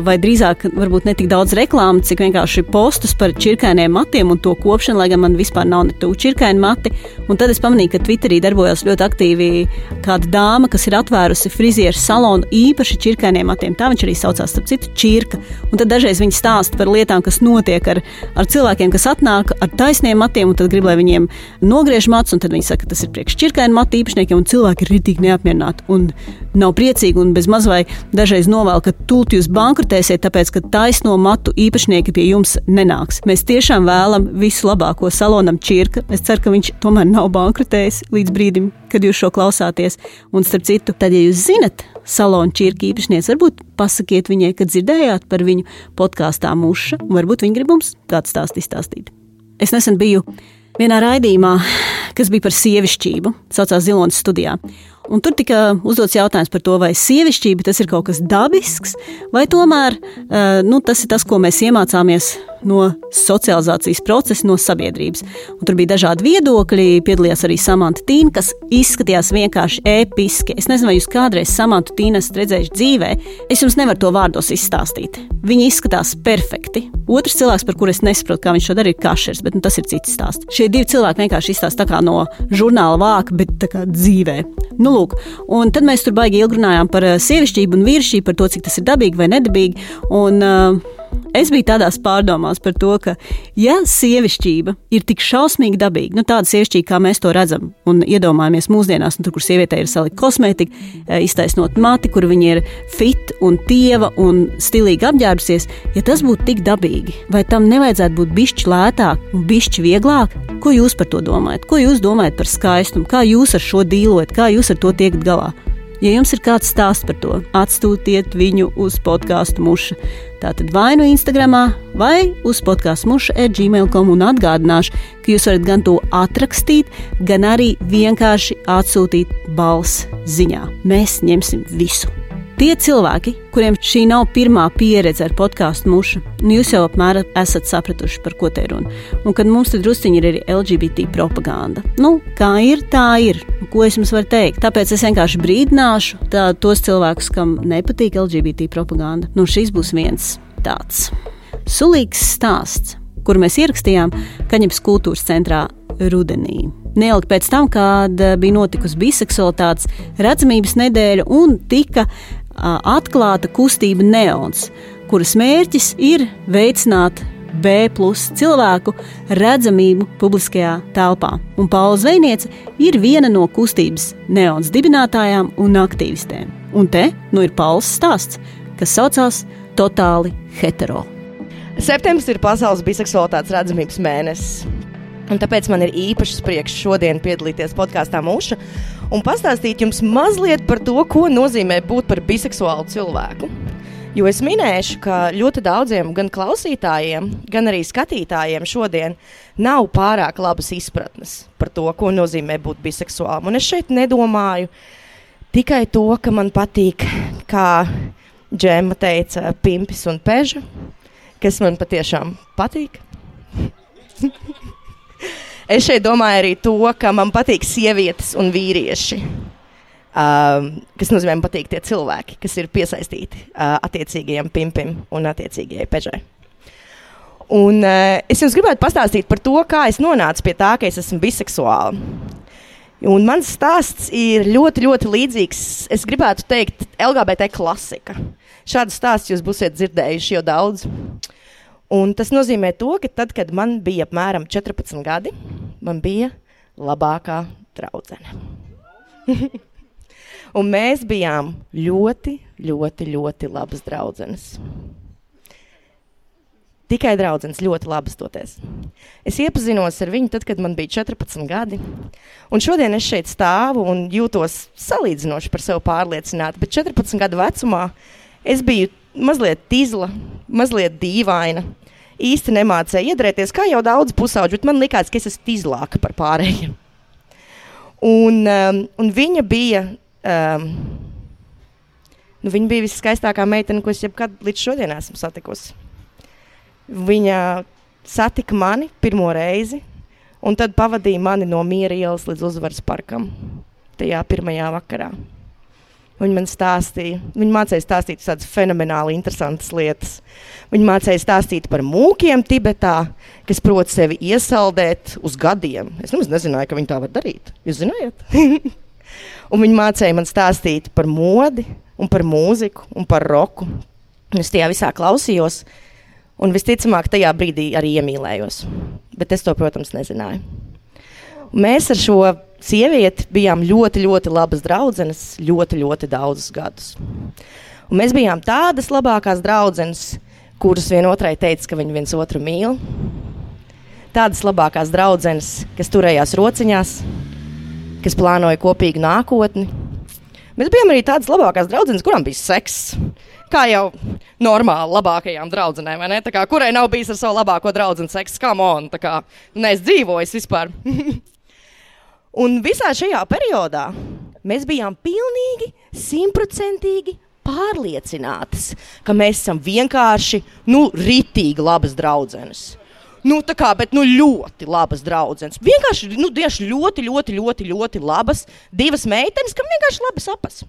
vai drīzāk varbūt ne tik daudz reklāmas, cik vienkārši postus par čirkainiem matiem un to kopšanu, lai gan man vispār nav ne tuvu čirkaini mati. Un tad es pamanīju, ka Twitterī darbojās ļoti aktīvi kāda dāma, kas ir atvērusi frizieru salonu īpaši čirkainiem matiem. Tā viņš arī saucās, starp citu, čirka. Un tad dažreiz viņi stāsta par lietām, kas notiek ar, ar cilvēkiem, kas atnāk ar taisniem matiem, un tad grib, lai viņiem nogriež matus, un tad viņi saka, ka tas ir priekš čirkaini matu īpašniekiem, un cilvēki ir ritīgi neapmierināti un nav priecīgi un bez maz vai dažreiz novēl, ka tūlīt jūs bankrotēsiet, tāpēc, ka taisno matu īpašnieki pie jums nenāks. Mēs tiešām vēlam visu labāko salonam čirka. Es ceru, ka viņš tomēr nav bankrotējis līdz brīdim, kad jūs šo klausāties. Un starp citu, tad, ja jūs zinat salonu čirka īpašnieci, varbūt pasakiet viņai, kad dzirdējāt par viņu podkāstā muša, un varbūt viņi grib mums kādu stāstu izstāstīt. Es nesen biju vienā raidījumā, kas bija par sievišķību, saucās Zilonas studijā. Un tur tika uzdots jautājums par to, vai sievišķība tas ir kaut kas dabisks, vai tomēr uh, nu, tas ir tas, ko mēs iemācāmies no socializācijas procesa, no sabiedrības. Un tur bija dažādi viedokļi, piedalījās arī Samanta Tīna, kas izskatījās vienkārši episki. Es nezinu, vai jūs kādreiz Samantu Tīnu esat redzējuši dzīvē. Es jums nevaru to vārdos izstāstīt. Viņa izskatās perfekti. Otrs cilvēks, par kuru es nesaprotu, kā viņš to darīja, ir Kašers, bet nu, tas ir cits stāsts. Šie divi cilvēki vienkārši izstāsta no žurnāla vāka, bet dzīvē. Nu, lūk, un tad mēs tur baigi ilgi runājām par eh, sievišķību un vīrišķību, par to, cik tas ir dabīgi vai nedabīgi. Un, uh, Es biju tādās pārdomās par to, ka, ja sievišķība ir tik šausmīgi dabīga, nu, tāda sievišķība, kā mēs to redzam un iedomājamies mūsdienās, nu, tur, kur sievietē ir salikta kosmētika, eh, iztaisnot mati, kur viņa ir fit un tieva un stilīgi apģērbusies, ja tas būtu tik dabīgi, vai tam nevajadzētu būt bišķi lētāk un bišķi vieglāk? Ko jūs par to domājat? Ko jūs domājat par skaistumu? Kā jūs ar šo dīlojat? Kā jūs ar to tiekat galā? Ja jums ir kāds stāsts par to, atstūtiet viņu uz podkāstu muša. Tātad vai nu Instagram, vai uz podkāstu muša e-gmail.com un atgādināšu, ka jūs varat gan to atrakstīt, gan arī vienkārši atsūtīt balss ziņā. Mēs ņemsim visu. Tie cilvēki, kuriem šī nav pirmā pieredze ar podkāstu mušu, nu jūs jau apmēram esat sapratuši, par ko te runa. Un kad mums tur drusciņi ir arī LGBT propaganda. Nu, kā ir, tā ir. Ko es jums varu teikt? Tāpēc es vienkārši brīdināšu tā, tos cilvēkus, kam nepatīk LGBT propaganda. Nu, šis būs viens tāds sulīgs stāsts, kuru mēs ierakstījām Kaņepes kultūras centrā rudenī. Neilgi pēc tam, kad bija notikusi biseksualitātes redzamības nedēļa un tika atklāta kustība Neons, kuras mērķis ir veicināt B plus cilvēku redzamību publiskajā telpā. Un Paula Zvejniece ir viena no kustības neons dibinātājām un aktīvistēm. Un te nu ir Pauls stāsts, kas saucās Totāli hetero. Septembris ir pasaules biseksualitātes redzamības mēnesis. Un tāpēc man ir īpašs prieks šodien piedalīties podkāstā Mūša un pastāstīt jums mazliet par to, ko nozīmē būt par biseksuālu cilvēku. Jo es minēšu, ka ļoti daudziem gan klausītājiem, gan arī skatītājiem šodien nav pārāk labas izpratnes par to, ko nozīmē būt biseksuālam. Un es šeit nedomāju tikai to, ka man patīk, kā Džema teica, pimpis un peža, kas man patiešām patīk. <laughs> Es šeit domāju arī to, ka man patīk sievietes un vīrieši. Um, kas nozīmē, ka patīk tie cilvēki, kas ir piesaistīti uh, attiecīgajam pimpim un attiecīgajai pežai. Un, uh, es jums gribētu pastāstīt par to, kā es nonācu pie tā, ka es esmu biseksuāla. Un mans stāsts ir ļoti, ļoti līdzīgs. Es gribētu teikt, LGBT klasika. Šādu stāstu jūs būsiet dzirdējuši jau daudz. Uh, Un tas nozīmē to, ka tad, kad man bija apmēram 14 gadi, man bija labākā draudzene. <laughs> un mēs bijām ļoti, ļoti, ļoti labas draudzenes. Tikai draudzenes ļoti labas toties. Es iepazinos ar viņu tad, kad man bija 14 gadi. Un šodien es šeit stāvu un jūtos salīdzinoši par sevi pārliecināta. Bet 14 gadu vecumā es biju mazliet tīzla, mazliet dīvaina īsti nemācēja iedrēties, kā jau daudz pusauģi, bet man likās, ka es esmu izlāka par pārējiem. Un, um, un viņa bija. Um, Nu, viņa bija viskaistākā meitene, ko es jebkad līdz šodienai esmu satikusi. Viņa satika mani pirmo reizi, un tad pavadīja mani no miera ielas līdz uzvaras parkam tajā pirmajā vakarā. Viņa man stāstīja, viņa mācīja stāstīt tādas fenomenāli interesantas lietas. Viņa mācīja stāstīt par mūkiem Tibetā, kas prot sevi iesaldēt uz gadiem. Es nemaz nezināju, ka viņi tā var darīt. Jūs zinājāt? <laughs> un viņa mācīja man stāstīt par modi, par mūziku, un par roku. Es tajā visā klausījos, un visticamāk, tajā brīdī arī iemīlējos. Bet es to, protams, nezināju. Un mēs ar šo sievieti bijām ļoti, ļoti labas draudzenes, ļoti, ļoti daudzus gadus. Un mēs bijām tādas labākās draudzenes, kuras vienotrai teica, ka viņi viens otru mīl. Tādas labākās draudzenes, kas turējās rociņās, kas plānoja kopīgu nākotni. Mēs bijām arī tādas labākās draudzenes, kurām bija sekss. Kā jau normāli labākajām draudzenēm, vai ne? Kā, kurai nav bijis ar savu labāko draugu seksu, kā man, tā kā neesmu dzīvojis vispār. <laughs> Un visā šajā periodā mēs bijām pilnīgi simtprocentīgi pārliecinātas, ka mēs esam vienkārši, nu, ritīgi labas draudzenes. Nu, tā kā, bet nu, ļoti labas draudzenes. Vienkārši nu, ļoti, ļoti, ļoti, ļoti labas divas meitenes, kam vienkārši labi sapas.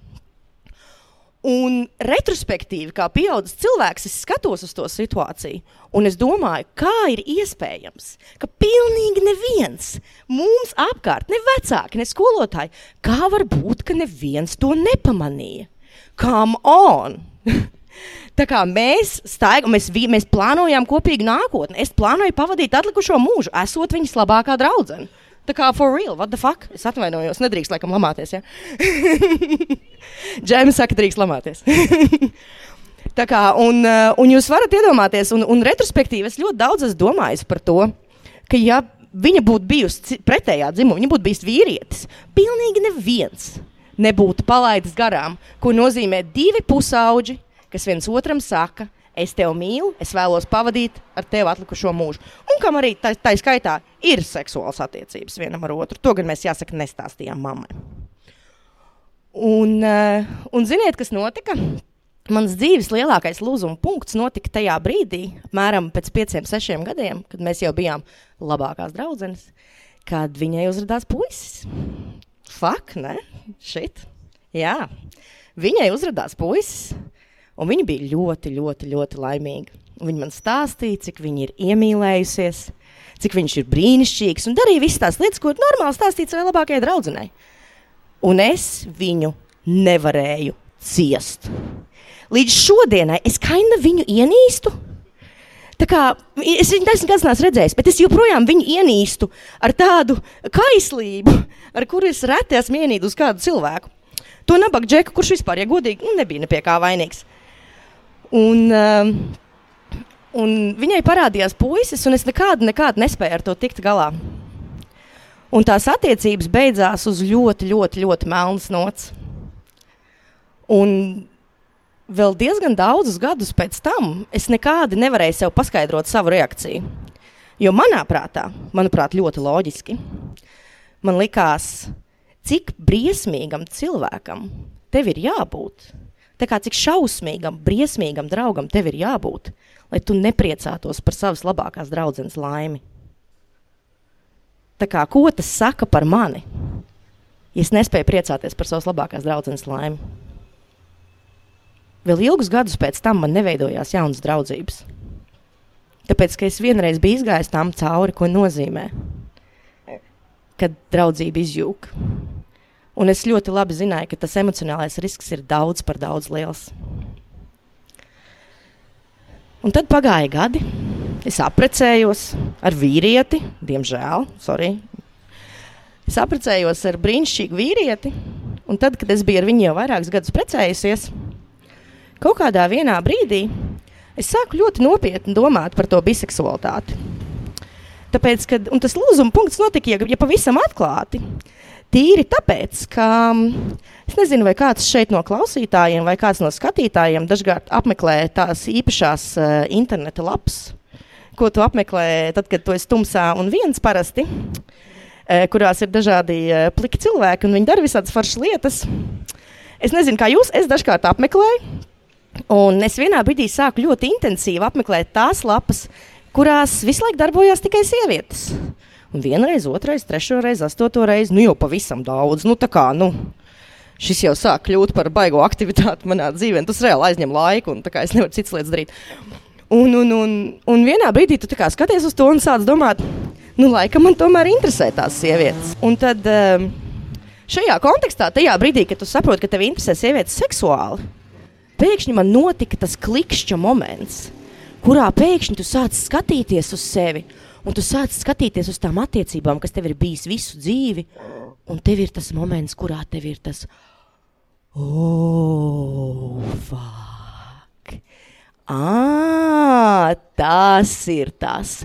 Un retrospektīvi, kā pieaugušs cilvēks, es skatos uz to situāciju, un es domāju, kā ir iespējams, ka pilnīgi neviens mums apkārt, ne vecāki, ne skolotāji, kā var būt, ka neviens to nepamanīja? Come on! <laughs> Tā kā mēs staigājam, mēs, mēs plānojām kopīgu nākotni. Es plānoju pavadīt atlikušo mūžu, esot viņas labākā draudzene. Tā kā for real, what the fuck? Es atvainojos, nedrīkst laikam lamāties. Ja? <laughs> Džēmis saka, drīkst lamāties. <laughs> Tā kā, un, uh, un jūs varat iedomāties, un, un retrospektīvi es ļoti daudz esmu domājis par to, ka ja viņa būtu bijusi pretējā dzimuma, viņa būtu bijis vīrietis, pilnīgi neviens nebūtu palaidis garām, ko nozīmē divi pusauģi, kas viens otram saka, es tevi mīlu, es vēlos pavadīt ar tevi atlikušo mūžu. Un kam arī tā, tā skaitā ir seksuāls attiecības vienam ar otru. To gan mēs jāsaka nestāstījām mammai. Un, uh, un ziniet, kas notika? Mans dzīves lielākais lūzuma punkts notika tajā brīdī, apmēram pēc pieciem, sešiem gadiem, kad mēs jau bijām labākās draudzenes, kad viņai uzrādījās puisis. Fak, ne? Šit. Jā, viņai uzrādījās puisis, un viņa bija ļoti, ļoti, ļoti laimīga. Viņa man stāstīja, cik viņa ir iemīlējusies, cik viņš ir brīnišķīgs un darīja visas tās lietas, ko normāli stāstīt savai labākajai draudzenei un es viņu nevarēju ciest. Līdz šodienai es kaina viņu ienīstu. Tā kā, es viņu desmit gadus neesmu redzējis, bet es joprojām viņu ienīstu ar tādu kaislību, ar kuru es reti esmu ienīdus kādu cilvēku. To nabaga džeku, kurš vispār, ja godīgi, nu, nebija ne pie kā vainīgs. Un, um, un viņai parādījās puisis, un es nekādu, nekādu nespēju ar to tikt galā. Un tās attiecības beidzās uz ļoti, ļoti, ļoti melnas nots. Un vēl diezgan daudzus gadus pēc tam es nekādi nevarēju sev paskaidrot savu reakciju. Jo manā prātā, manuprāt, ļoti loģiski, man likās, cik briesmīgam cilvēkam tev ir jābūt. Tā kā cik šausmīgam, briesmīgam draugam tev ir jābūt, lai tu nepriecātos par savas labākās draudzenes laimi. Tā kā, ko tas saka par mani? Ja es nespēju priecāties par savas labākās draudzenes laimi. Vēl ilgus gadus pēc tam man neveidojās jaunas draudzības. Tāpēc, ka es vienreiz biju izgājis tam cauri, ko nozīmē, kad draudzība izjūg. Un es ļoti labi zināju, ka tas emocionālais risks ir daudz par daudz liels. Un tad pagāja gadi, Es apprecējos ar vīrieti, diemžēl, sorry. Es apprecējos ar brīnišķīgu vīrieti, un tad, kad es biju ar viņu jau vairākus gadus precējusies, kaut kādā brīdī es sāku ļoti nopietni domāt par to biseksualitāti. Tāpēc, kad, tas lūzuma punkts notika, ja, ja pavisam atklāti, tīri tāpēc, ka es nezinu, vai kāds šeit no klausītājiem vai kāds no skatītājiem dažkārt apmeklē tās īpašās uh, interneta lapas ko tu apmeklē, tad, kad tu esi tumsā un viens parasti, e, kurās ir dažādi e, pliki cilvēki un viņi dara visādas foršas lietas. Es nezinu, kā jūs, es dažkārt apmeklēju, un es vienā brīdī sāku ļoti intensīvi apmeklēt tās lapas, kurās visu laiku darbojās tikai sievietes. Un vienreiz, otrreiz, trešo reizi, astoto reizi, nu jau pavisam daudz. Nu, kā, nu, šis jau sāk kļūt par baigo aktivitāti manā dzīvē. Tas reāli aizņem laiku, un es nevaru citas lietas darīt. Un, un, un, un vienā brīdī tu skaties uz to un sāc domāt, nu, laikam man tomēr interesē tās sievietes. Un tad um, šajā kontekstā, tajā brīdī, kad tu saproti, ka tev interesē sievietes seksuāli, pēkšņi man notika tas klikšķa moments, kurā pēkšņi tu sāc skatīties uz sevi. Un tu sāc skatīties uz tām attiecībām, kas tev ir bijis visu dzīvi, un tev ir tas moments, kurā tev ir tas, oh, fuck. Ah, tas ir tas.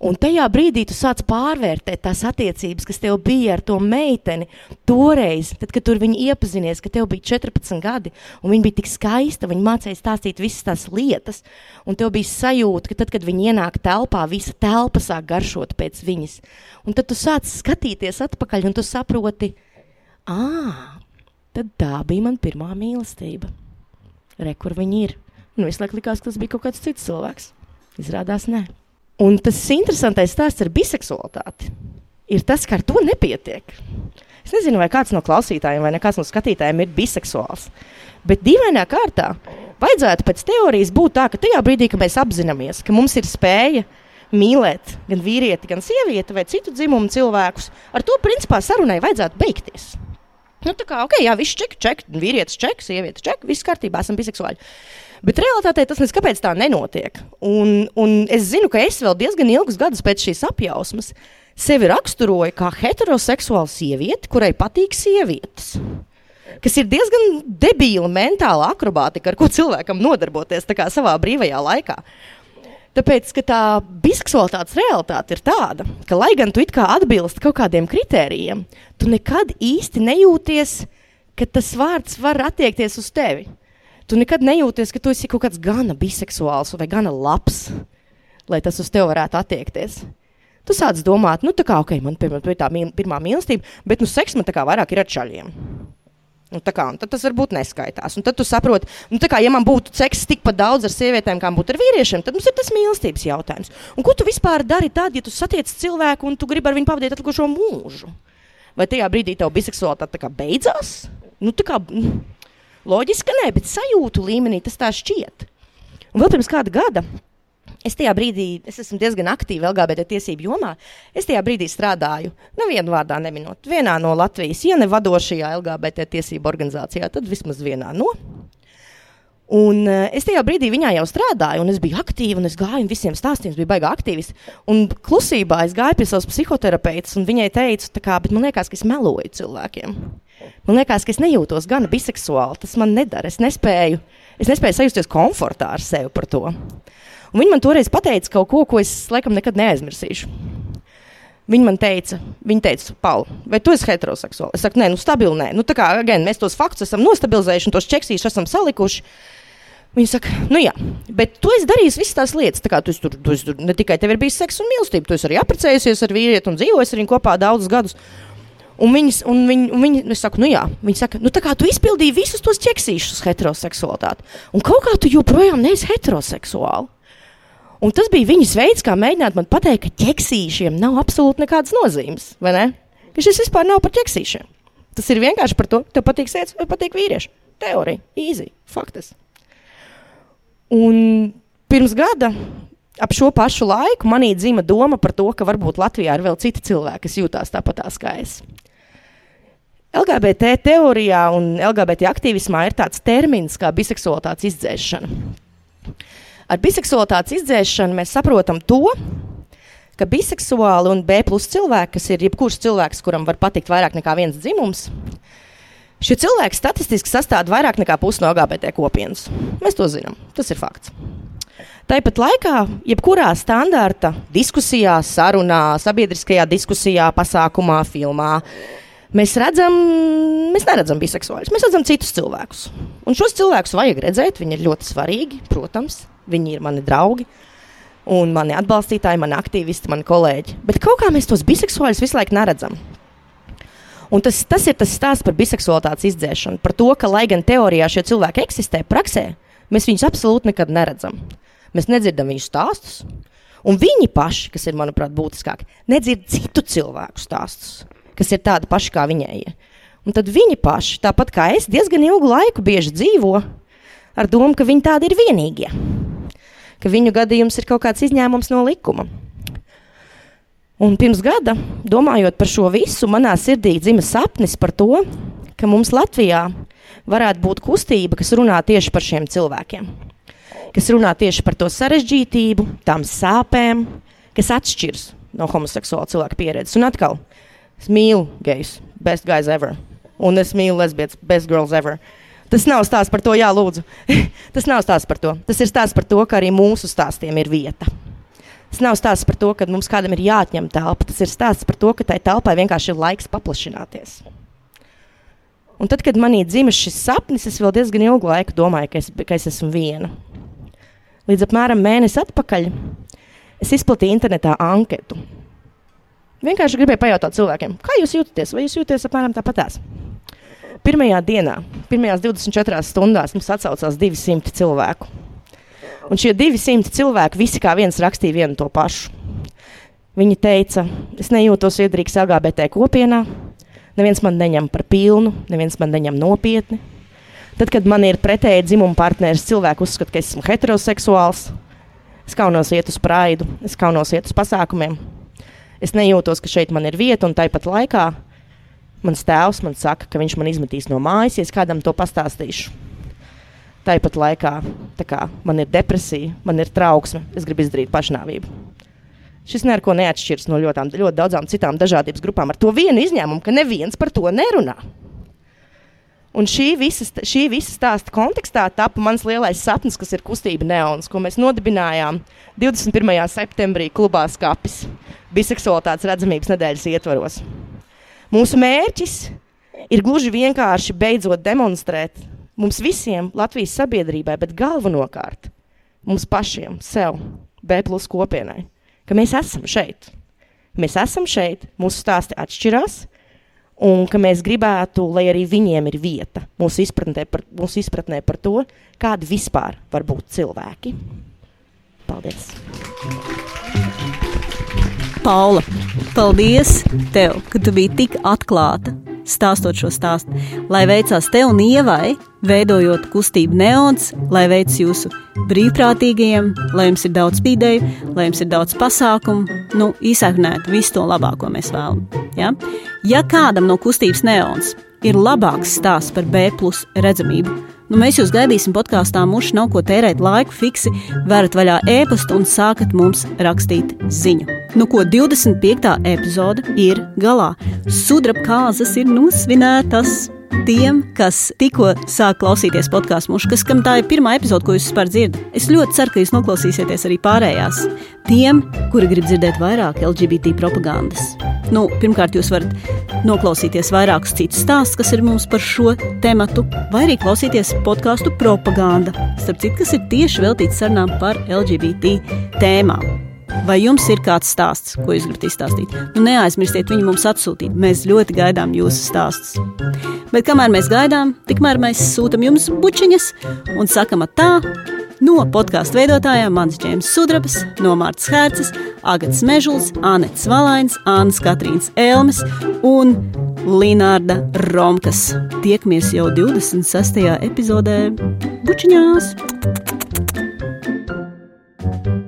Un tajā brīdī tu sāc pārvērtēt tās attiecības, kas tev bija ar to meiteni toreiz, tad, kad tur viņi iepazinies, ka tev bija 14 gadi, un viņa bija tik skaista, viņa mācīja stāstīt visas tās lietas, un tev bija sajūta, ka tad, kad viņi ienāk telpā, visa telpa sāk garšot pēc viņas. Un tad tu sāc skatīties atpakaļ, un tu saproti, ah, tad tā bija mana pirmā mīlestība. Re, kur viņi ir. Un visu laiku likās, ka tas bija kaut kāds cits cilvēks. Izrādās, nē. Un tas interesantais stāsts ar biseksualitāti ir tas, ka ar to nepietiek. Es nezinu, vai kāds no klausītājiem vai kāds no skatītājiem ir biseksuāls. Bet dīvainā kārtā vajadzētu pēc teorijas būt tā, ka tajā brīdī, kad mēs apzināmies, ka mums ir spēja mīlēt gan vīrieti, gan sievieti vai citu dzimumu cilvēkus, ar to principā sarunai vajadzētu beigties. Nu, tā kā, ok, jā, viss ček, ček, vīrietis ček, sieviete ček, viss kārtībā, esam biseksuāļi. Bet realitātē tas nekāpēc tā nenotiek. Un, un es zinu, ka es vēl diezgan ilgus gadus pēc šīs apjausmas sevi raksturoju kā heteroseksuālu sievieti, kurai patīk sievietes. Kas ir diezgan debīla mentāla akrobātika, ar ko cilvēkam nodarboties savā brīvajā laikā. Tāpēc, tā biseksualitātes realitāte ir tāda, ka, lai gan tu kā atbilst kaut kādiem kritērijiem, tu nekad īsti nejūties, ka tas vārds var attiekties uz tevi tu nekad nejūties, ka tu esi kaut kāds gana biseksuāls vai gana labs, lai tas uz tevi varētu attiekties. Tu sāc domāt, nu, tā kā, ok, man piemēram, tā pirmā mīlestība, bet, nu, seks man tā kā vairāk ir ar čaļiem. Nu, tā kā, tad tas varbūt neskaitās. Un tad tu saproti, nu, kā, ja man būtu seks tikpat daudz ar sievietēm, kā būtu ar vīriešiem, tad mums ir tas mīlestības jautājums. Un ko tu vispār dari tad, ja tu satiec cilvēku un tu gribi ar viņu pavadīt atlikušo mūžu? Vai tajā brīdī tev biseksualitāte beidzās? Nu, tā kā, Loģiski, nē, bet sajūtu līmenī tas tā šķiet. Un vēl pirms kāda gada Es tajā brīdī, es esmu diezgan aktīva LGBT tiesību jomā. Es tajā brīdī strādāju, nevienu vārdā neminot, vienā no Latvijas, ja ne vadošajā LGBT tiesību organizācijā, tad vismaz vienā no. Un uh, es tajā brīdī viņā jau strādāju, un es biju aktīva, un es gāju un visiem stāstījumiem, bija baigā aktīvis. Un klusībā es gāju pie savas psihoterapeits, un viņai teicu, kā, bet man liekas, ka es meloju cilvēkiem. Man liekas, ka es nejūtos gan biseksuāli. Tas man nedara. Es nespēju, es nespēju sajusties komfortā ar sevi par to. Un viņi man toreiz pateica kaut ko, ko es laikam nekad neaizmirsīšu. Viņa man teica, viņa teica, Pauli, vai tu esi heteroseksuāls? Es saku, nē, nu, stabili, nē. Nu, tā kā again, mēs tos faktus esam nostabilizējuši un tos čeksīšus esam salikuši. Viņa saka, nu jā, bet tu esi darījis visas tās lietas. Tā kā tu, tur, tu, tu ne tikai tev ir bijis seks un mīlestība, tu esi arī apprecējusies ar vīrieti un dzīvojis ar viņu kopā daudzus gadus. Un viņas, un viņi, un viņi, es saku, nu jā, viņi saka, nu tā kā tu izpildīji visus tos ķeksīšus heteroseksualitāti, un kaut kā tu joprojām neesi heteroseksuāli. Un tas bija viņas veids, kā mēģināt man pateikt, ka ķeksīšiem nav absolūti nekādas nozīmes, ne? Ka šis vispār nav par ķeksīšiem. Tas ir vienkārši par to, tev patīk sēdz vai patīk vīrieši. Teorija, easy, faktas. Un pirms gada ap šo pašu laiku manī dzima doma par to, ka varbūt Latvijā ir vēl citi cilvēki, kas jūtās tāpat kā es. LGBT teorijā un LGBT aktīvismā ir tāds termins kā biseksualitātes izdzēšana. Ar biseksualitātes izdzēšanu mēs saprotam to, ka biseksuāli un B plus cilvēki, kas ir jebkurš cilvēks, kuram var patikt vairāk nekā viens dzimums, šie cilvēki statistiski sastāv vairāk nekā pusi no LGBT kopienas. Mēs to zinām, tas ir fakts. Tāpat laikā, jebkurā standarta diskusijā, sarunā, sabiedriskajā diskusijā, pasākumā, filmā, mēs redzam, mēs neredzam biseksuāļus, mēs redzam citus cilvēkus. Un šos cilvēkus vajag redzēt, viņi ir ļoti svarīgi, protams, viņi ir mani draugi. Un mani atbalstītāji, mani aktīvisti, mani kolēģi. Bet kaut kā mēs tos biseksuāļus visu laiku neredzam. Un tas, tas ir tas stāsts par biseksualitātes izdzēšanu. Par to, ka, lai gan teorijā šie cilvēki eksistē, praksē mēs viņus absolūti nekad neredzam. Mēs nedzirdam viņu stāstus. Un viņi paši, kas ir, manuprāt, būtiskāk, nedzird citu cilvēku stāstus kas ir tādi paši kā viņējie. Un tad viņi paši, tāpat kā es, diezgan ilgu laiku dzīvo ar domu, ka viņi tādi ir vienīgie. Ka viņu gadījums ir kaut kāds izņēmums no likuma. Un pirms gada, domājot par šo visu, manā sirdī dzima sapnis par to, ka mums Latvijā varētu būt kustība, kas runā tieši par šiem cilvēkiem. Kas runā tieši par to sarežģītību, tām sāpēm, kas atšķiras no homoseksuāla cilvēka pieredzes. Un atkal, es mīlu gejus, best guys ever. Un es mīlu lesbietes, best girls ever. Tas nav stāsts par to, jā, lūdzu. <laughs> Tas nav stāsts par to. Tas ir stāsts par to, ka arī mūsu stāstiem ir vieta. Tas nav stāsts par to, ka mums kādam ir jāatņem telpa. Tas ir stāsts par to, ka tai telpai vienkārši ir laiks paplašināties. Un tad, kad manī dzimta šis sapnis, es vēl diezgan ilgu laiku domāju, ka es, ka es esmu viena. Līdz apmēram mēnesi atpakaļ es izplatīju internetā anketu. Vienkārši gribēju pajautāt cilvēkiem, kā jūs jūtaties, vai jūs jūtaties apmēram tāpatās. Pirmajā dienā, pirmajās 24 stundās mums atsaucās 200 cilvēku. Un šie 200 cilvēki visi kā viens rakstīja vienu to pašu. Viņi teica, es nejūtos iedrīgs LGBT kopienā, neviens man neņem par pilnu, neviens man neņem nopietni. Tad, kad man ir pretēji dzimuma partneris, cilvēki uzskata, ka esmu heteroseksuāls, es kaunos iet uz praidu, es kaunos iet uz pasākumiem. Es nejūtos, ka šeit man ir vieta, un tāpat laikā mans tēvs man saka, ka viņš man izmetīs no mājas, ja es kādam to pastāstīšu. Tāpat laikā kā, man ir depresija, man ir trauksme, es gribu izdarīt pašnāvību. Šis neko neatšķiras no ļoti, ļoti daudzām citām dažādības grupām, ar to vienu izņēmumu, ka neviens par to nerunā. Un šī visa, šī visa stāsta kontekstā tapa mans lielais sapnis, kas ir kustība Neons, ko mēs nodibinājām 21. septembrī klubā Skapis, biseksualitātes redzamības nedēļas ietvaros. Mūsu mērķis ir gluži vienkārši beidzot demonstrēt mums visiem, Latvijas sabiedrībai, bet galvenokārt mums pašiem, sev, B plus kopienai, ka mēs esam šeit. Mēs esam šeit, mūsu stāsti atšķirās, un ka mēs gribētu, lai arī viņiem ir vieta mūsu izpratnē par, mūsu izpratnē par to, kādi vispār var būt cilvēki. Paldies! Paula, paldies tev, ka tu biji tik atklāta stāstot šo stāstu. Lai veicās tev un ievai, veidojot kustību neons, lai veicas jūsu brīvprātīgajiem, lai jums ir daudz spīdēju, lai jums ir daudz pasākumu, nu, īsāk nē, visu to labāko mēs vēlamies. Ja? ja kādam no kustības neons ir labāks stāsts par B plus redzamību, Nu, mēs jūs gaidīsim podkāstā, muši nav ko tērēt laiku fiksi, verat vaļā ēpastu un sākat mums rakstīt ziņu. Nu, ko 25. epizode ir galā. Sudraba kāzas ir nosvinētas tiem, kas tikko sāk klausīties podkāstu mušu, kas kam tā ir pirmā epizode, ko jūs vispār dzirdat. Es ļoti ceru, ka jūs noklausīsieties arī pārējās. Tiem, kuri grib dzirdēt vairāk LGBT propagandas. Nu, pirmkārt, jūs varat noklausīties vairākus citus stāstus, kas ir mums par šo tematu, vai arī klausīties podkāstu propaganda, starp citu, kas ir tieši veltīts sarunām par LGBT tēmām. Vai jums ir kāds stāsts, ko jūs gribat izstāstīt? Nu, neaizmirstiet viņu mums atsūtīt. Mēs ļoti gaidām jūsu stāstus. Bet kamēr mēs gaidām, tikmēr mēs sūtām jums bučiņas un sakam tā. No podkāstu veidotājiem Mans Džeims Sudrabs, no Mārtas Hērces, Agats Mežuls, Anets Valains, Annas Katrīnas Elmes un Linārda Romkas. Tiekamies jau 26. epizodē Bučiņās! thank you